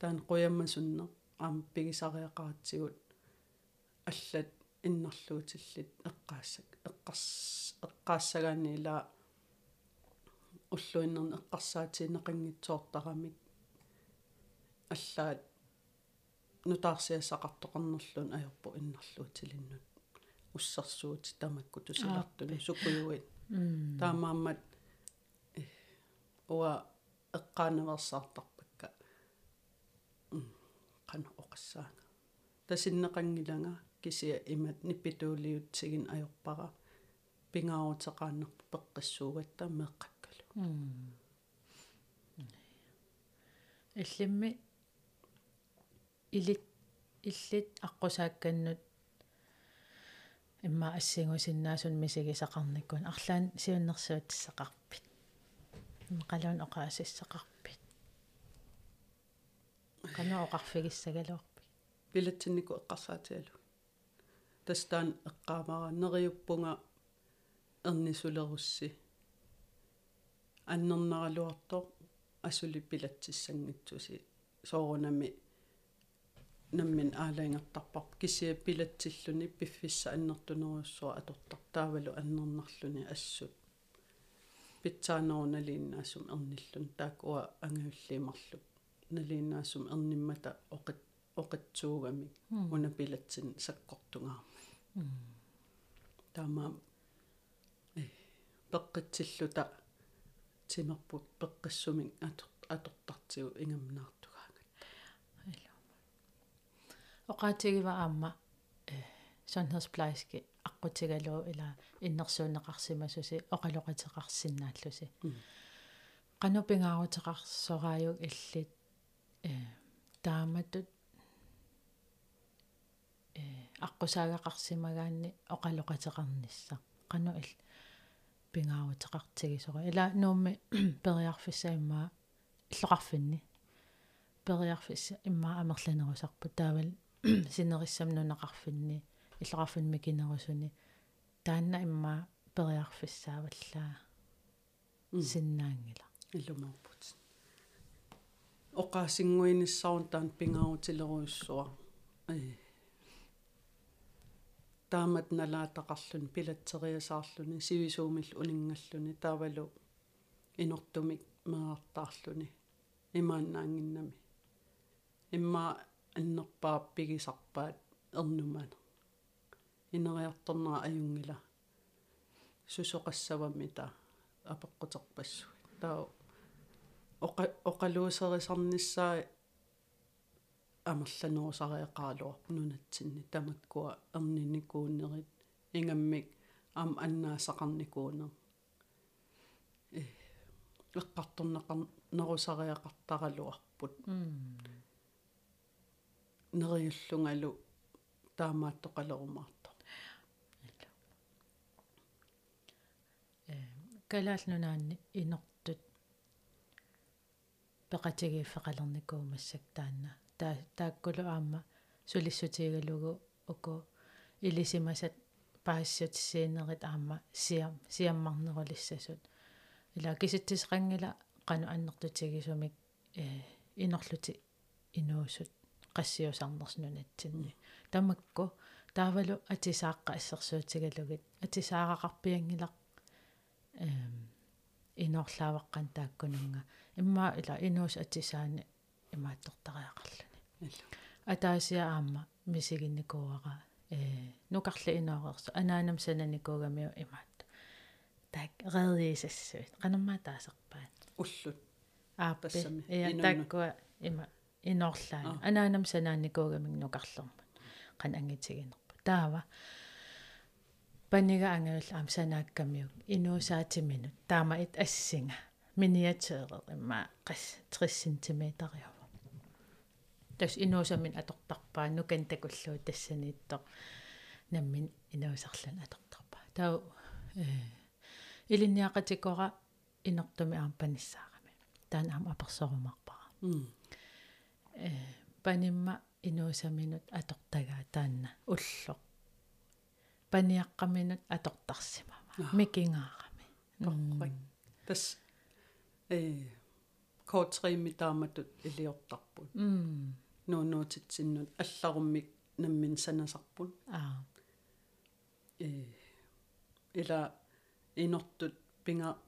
B: таан қуяммасунне аам пигисариақаратсигут аллат иннарлуутиллит эққаассак эққарс эққаассагаани илаа уллуиннерни эққарсаатиинеқингитсоортарамик аллаат нутаарсиассақартоқарнерлун аёрпу иннарлуутилиннут уссарсуути тамакку тусилартуни сукуюит
A: м
B: таамааммат уа эққаанаверсаартарпакка м қана оқассаага тасиннеқангилага кисия имат ниппитуулиутсигин аёрпара пингаарутеқааннерпу пеққиссуугатта меққаккалу
A: иллимми илит иллит аққусаакканнут имма ассигусиннаасун мисигисақарниккун арлаан сиуннэрсуутиссақарпит қалуун оқаасиссақарпит қано оқарфигиссагалуарпи
B: пилатсиннику эққарсаатиалу тастаан эққаамара нериуппунга эрнисулерусси аннернаралуарто асули пилатсиссангитсуси соорунами наммин аалаингертарпар кисия пилатсиллуни пиффисса аннертунеруссуа атортар таавалу аннернарлуни ассут. Питсаанерунalииннаасум эрниллун таак уа ангавиллиимарлук налииннаасум эрниммата оқит оқитсуугамик уна пилатсин саккортунгаама таама э пеққитсиллута тимерпут пеққиссумик атор атортартигу ингамнаартугаага
A: оқаатигива аама э сонхерсплайски аққутигалуу ила иннерсуунеқарсимасуси оқалоқатеқарсинааллуси qanupingaaruteqarsoraayuk illit э тааматут э аққусаагақарсимагаанни оқалоқатеқарнisса qanu ил пингаарутеқартигисора ила нуумми периарфисса иммаа иллоқарфинни. Периарфисса иммаа амерланерусарпу таавал синериссам нунеқарфинни иллоқарфинми кинерусуни таанна иммаа периарфиссааваллаа синнаангила
B: иллумаарпут оқаасингуиниссарун таан пингаарутилеруйуссуа э таамат налаатақарлун пилатсериасаарлуни сивисуумил унингаллуни таавалу инортумик меартаарлуни имааннаангиннами имма аннерпаа пигисарпаат эрнумана инериарторнера аюнгила сусоқассавами та апеққутерпассуи таа оқа оқалуусерисарниссаа амерланерусариақаалуарпу нунатсинни тамаккуа эрниникууннерит ингаммик ам аннаасақарникуунер э эққарторнеқар нерусариақартаралуарпут нериуллунгалу таамааттоқалерумаарто
A: калаалнунаанни инертут пеқатигииффеқалерникуумассак таанна. Таа тааккулу аама сулиссутигалугу уку илисимасат паассиутиссиинерит аама сиам сиаммарнерулиссасут. Ила киситтисеқангила қану аннертутигисумик э инерлути инуусут qassiusarnersununatsinni tamakku таавалу атисааққа ассерсуутигалугит атисаагақарпиангилақ эм инорлааваққан тааккунунга имма ила инуус атисаани имааттортариақарлуни атаасиа аама мисигинникууара э нукарла иноорерсу анаанам сананикуугамиу имаат так редиисассуит канаммаа таасерпаат
B: уллут
A: ааппи иа таккуа има иноорлаани анаанам санааникуугамик нукарлермут qan angitiginerpa taava paniga angaul am sanaakkammiuk inuusaatiminut taama it assinga miniateerer imma qas 30 cm ariava tas inuusamin atortarpaa nukan takullu tassaniittoq nammin inuusarlan atortarpaa tau э илинниақатикора инертуми аам паниссаарами таан аам аперсорумарпара э панимма инуусаминут атортагаа таанна улло. Паниаққаминут атортарсимама микингаарами.
B: Корпак тас э коотриимми тааматут илиортарпут нуунуутитсиннут алларуммик наммин санасарпун.
A: Аа
B: э ила инортут пинга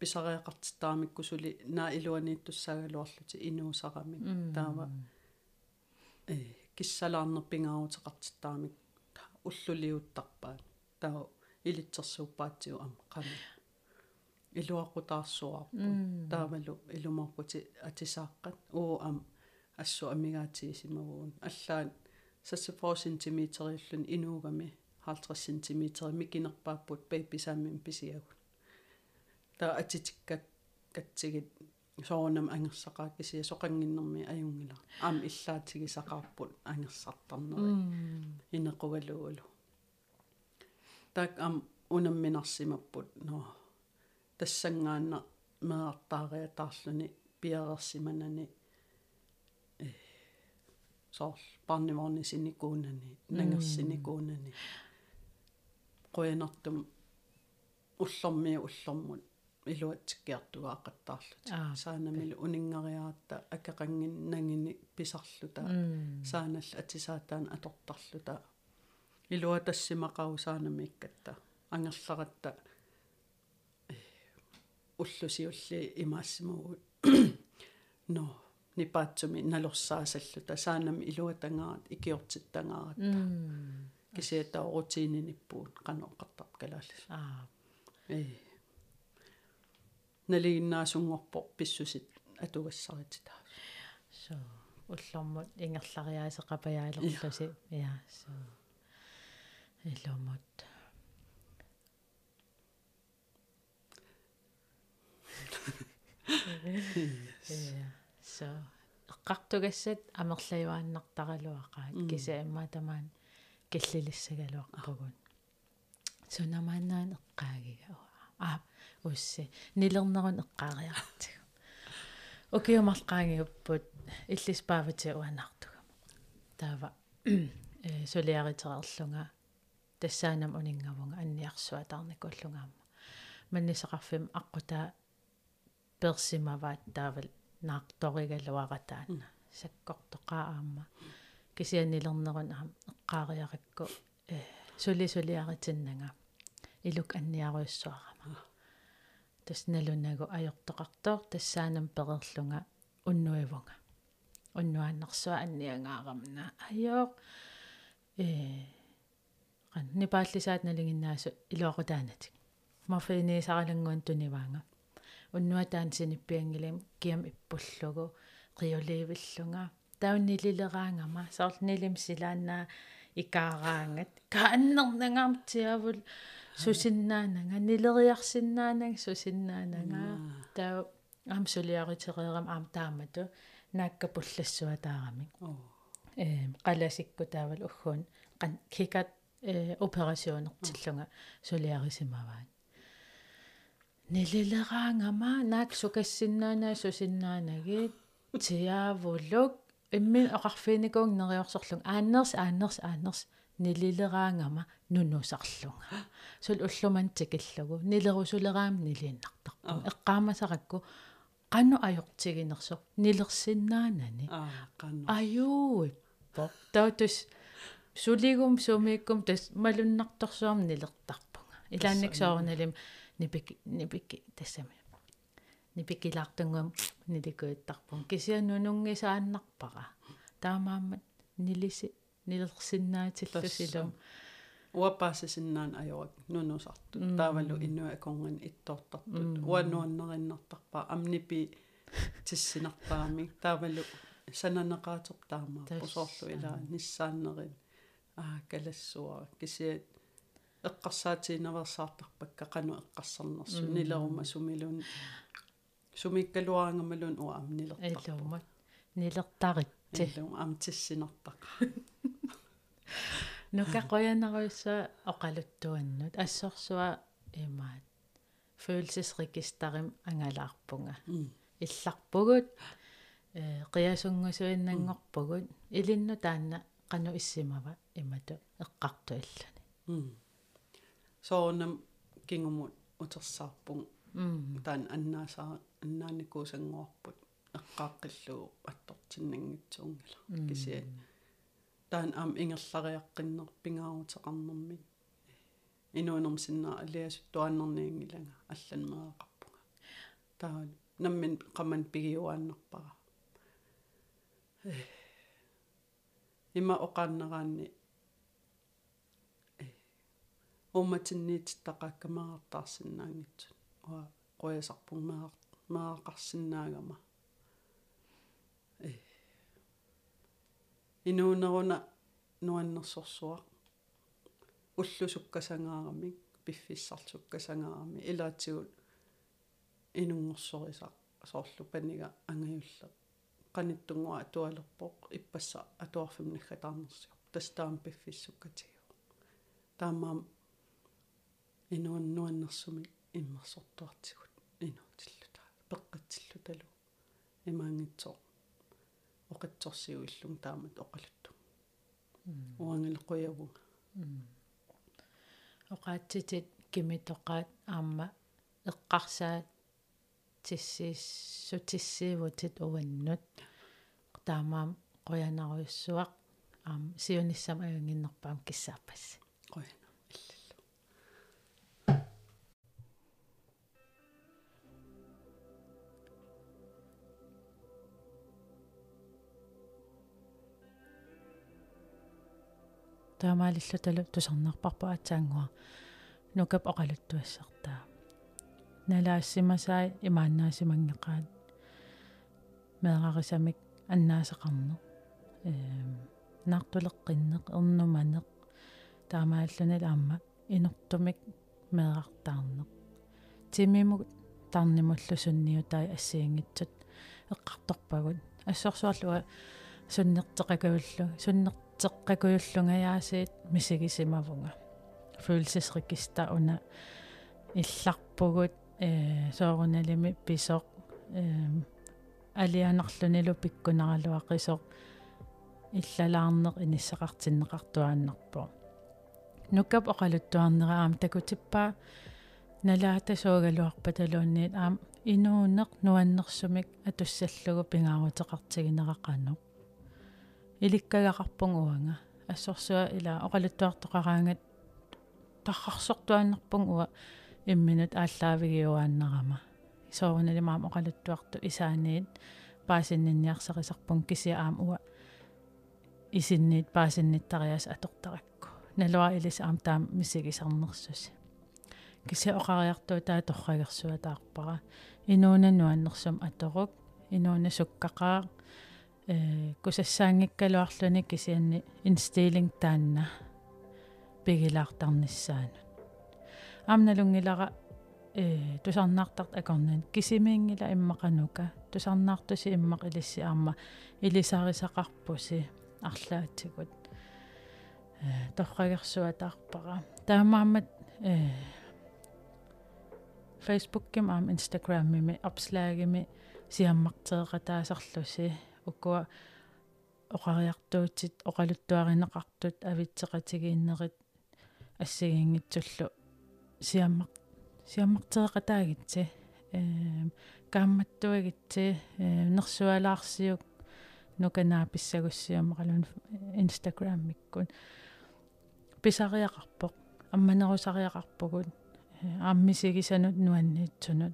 B: писариақартитаамиккусули наа илуанииттуссаагалуарлути инуусарами таава э киссалаарнерпингаарутеқартиттаамик уллулиуттарпаат таа илитсерсууппаатсиу ам қами илуақутаарсуарпу таавалу илумарпути атисааққат уу ам ассу амигаатиисимавуун аллаан 64 cm иллун инуугами 50 cm микинерпааппут пейписааммин писиагут таа атитиккат катсигит соонам ангерсақаа кисия соқангиннэрми аюнгила. Аам иллаатигисақарпут ангерсартарнери. Инеқугалугулу так ам унамминарсимаппут но тассангаанна меартаариатаарлуни пиарерсиманани э соор парниворни синикуунани нангерсиникуунани. Qoyanartum уллэрми уллэрмут илуатсиккиартугаақаттаарлут саанамилу унингариаратта акеқангиннангини писарлута сааналла атисаатаан атортарлута илуатассимақау саанамиккатта ангерларатта уллусиулли имаассимагут но нипаатсуми налорсаасаллута саанами илуатангаарат икиортиттангааратта кисиата рутиининиппуут канооқартап калааллас
A: аа
B: э налигиннаасунгорпо писсусит атугассаритита
A: so уллормут ингерлариаасеқапаяалерлуси я so. Иломут я so. Эққартугассат амерлаюааннартаралуақаат киса имма тамаан киллилиссагалуарпагун сунамаанаан эққаагига аа усси нилернерун эққаариартиг окиумарлqaangиуппут иллиспаавати уанартугам таава. Э солиаритерерлунга тассаанам унингавунга анниарсуатарникуллунгаама маннисеқарфим аққутаа персимаваат таавал наарторигалуаратаана саккортоқаа аама кисианнилернерун аам эққаариаракку э сули сулиаритиннага илук анниаруйссуарама тасналунагу ajortoqartoor тассаанам перерлунга уннуивунга. Уннуааннэрсуа анниангаарамна ajoo э qan nipaallisaat nalingиннаасу илуақутаанатик марфиинисаралангуан туниваанга. Уннуатаан синиппиангилим киам иппуллугу риулиивиллунга тауннилилераангама соорлнилим силааннаа икаараангат кааннернангаартиавул сусиннаанага нилериарсиннаанаг сусиннаанага таа аам сулиаритерерам аам таамату. Наакка пуллассуа таарами э қаласикку таавал уггуун кан кикат э операционертиллунга сулиарисимаваат нилилераангама наак сукассиннаанаа сусиннаанагит тиавулук. Имми оқарфиникуун нериорсорлун ааннерс ааннерс ааннерс нилилераангама нунусарлунга сул уллуман тикиллугу нилерусулераам нилииннартарпу эққаамасаракку qannu ajortiginerso nilersinnaanani ajuippo tautus suligum sumiikkum tas malunnartorsuarm nilertarpunga ilaannik soornalim nipiki nipiki tassami nipikilaartunguam nilikuittarpun kisiannunungisaannarpara таамаамат нилиси нилерсиннаатиллусилум
B: уапаасисиннаан ajorак нунусарту таавалу иннуа аконган иттоортартут уануаннериннартарпаа амнипи тиссинартаами таавалу сананеqaatoq таамаа пусоорлу илаа ниссааннерин аа калассуа кисиат эққарсаатиинаверсаартарпакка қану эққарсарнерсу нилерума сумилун сумиккалуаангамалун уа амнилертар
A: илуумат нилертаритти
B: илум амтиссинартақ
A: нука qoyanaruissa oqaluttuannut ассорсуа имаат følelsesregisterim angalаарpunga илларпугут э qiasunngusuinnangorpugut ilinnu taanna qanu issimava imatu eqqartu illani
B: соонам кингумут утерсаарпун таан аннаасаа аннааникуусангуарпут эққааққиллуу аттортиннангитсуунгала кисиа таан аам ингерлариаққиннер пингаарутеқарнэрмит инуунерм синнаа алиасут туаннерниангилага алланмеэқарпуга таа наммин qamman пигиуааннерпара има оқааннераанни умматинниититтақааккамаартаарсинаангитсут уа қоясарпун маа маақарсинаагама инуунеруна нуаннерсорсуа уллусуккасангаарамик пиффиссартуккасангаарами илаатигут инунгорсориса соорлу панига ангаюлле qanittungua atualerpoq иппасса атуарфимнаггатаарнерсиу тастаам пиффиссуккатигу таамаам инуаннуаннэрсуми иммерсортуартигут инуутиллута пеққатсиллуталу имаангитсоо оқатсорсиу иллум таамат оқалутту. Уангилеқуявунга
A: оқаатситит кимитоқаат аама эққарсаат тиссииссутиссиивутит уваннут таамаам qoyanaruissuaq аам сиониссам аюнгиннерпаам киссааппасси.
B: Qoyana
A: таамаалиллуталу тусарнарпарпа атсаангуа нукап оқалуттуассартаа налаассимасаи имааннаасимангеқаат меэрарисамик аннаасеқарнеқ эм наартулеққиннеқ ернуманеқ таамааллунал аама инортумик меэрартаарнеқ тимимуг тарнимуллу сунниутай ассиингитсут эққарторпагут ассорсуарлуа суннертеқакууллу суннертеққакууллунгаяасиит мисигисимавунга følelsesregister уна. Илларпугут э сооруналими писоқ э алианерлунилу пиккунаралуақисоқ. Иллалаарнеқ иниссақартиннеқартуааннарпо нуккап оқалуттуарнераам такутиппаа налаата суугалуарпаталуунниит аам инуунеқ нуаннерсумик атуссаллугу пингаарутеқартигинерақано иликкагақарпун уанга ассорсуа ила оқалуттуартоқараангат таррарсортуаннерпун уа. Имминут ааллаавигиуааннерама соорналимаам оқалуттуарту исааниит паасиннинниарсарисарпун кисиа аам уа. Исинниит паасинниттариас атортаракку. Налуа илис аам таам мисигисарнерсуси. Кисиа оқариартуу таа торрагерсуа таарпара инуунануаннерсум аторук инууна суккақаа э кусассаангиккалуарлуни кисианни инстилинг таанна пигилаартарниссаанут амналунгилара э тусарнаартарт акорнан кисимиингила иммақанука. Тусарнаартуси иммақ илисси аама илисаарисақарпуси арлаатигут э торрагерсуатаарпара таамаамат э Facebook-ким аам Instagram-мими опслагими сиаммартеэқатаасарлуси уккуа оқариартуутит оқалуттуаринеқартут авитсеқатигииннерит ассигингитсуллу сиаммақ сиаммартеқатаагитси э каамматтуагитси э нерсуалаарсиук нуканаа писсагуссиамақалун инстаграммиккун. Писариақарпоқ амманерусариақарпугут ааммисигисанут нуанниитсунут.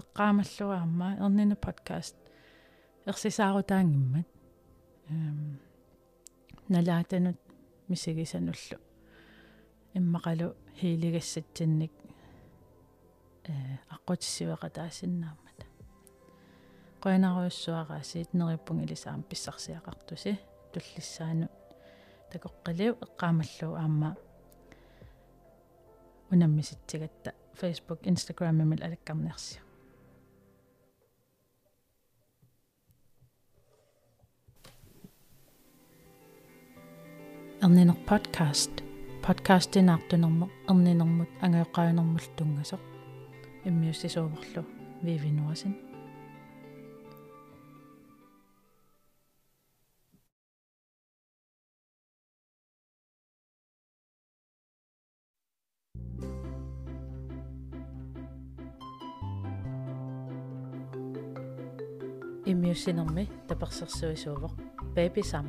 A: Эққаамаллуа амма ернина подкаст ерсисаарутаангиммат эм налаатанут мисигисануллу иммақалу хиилигассатсинник э аққутиссивеқатаасиннааммата qoinaruissuaraasiit neripпун илисаам писсарсиақартуси. Туллиссаану такоққилиу эққаамаллу аама унаммиситсигатта. Facebook Instagram мил алаккарнерсиу эрнинер подкаст подкастинаартунермо эрнинермут ангеоққаюнермул тунгасоқ иммиуссисууверлу вивинуасин иммиуссинерми таперсерсуисуувоқ baby sam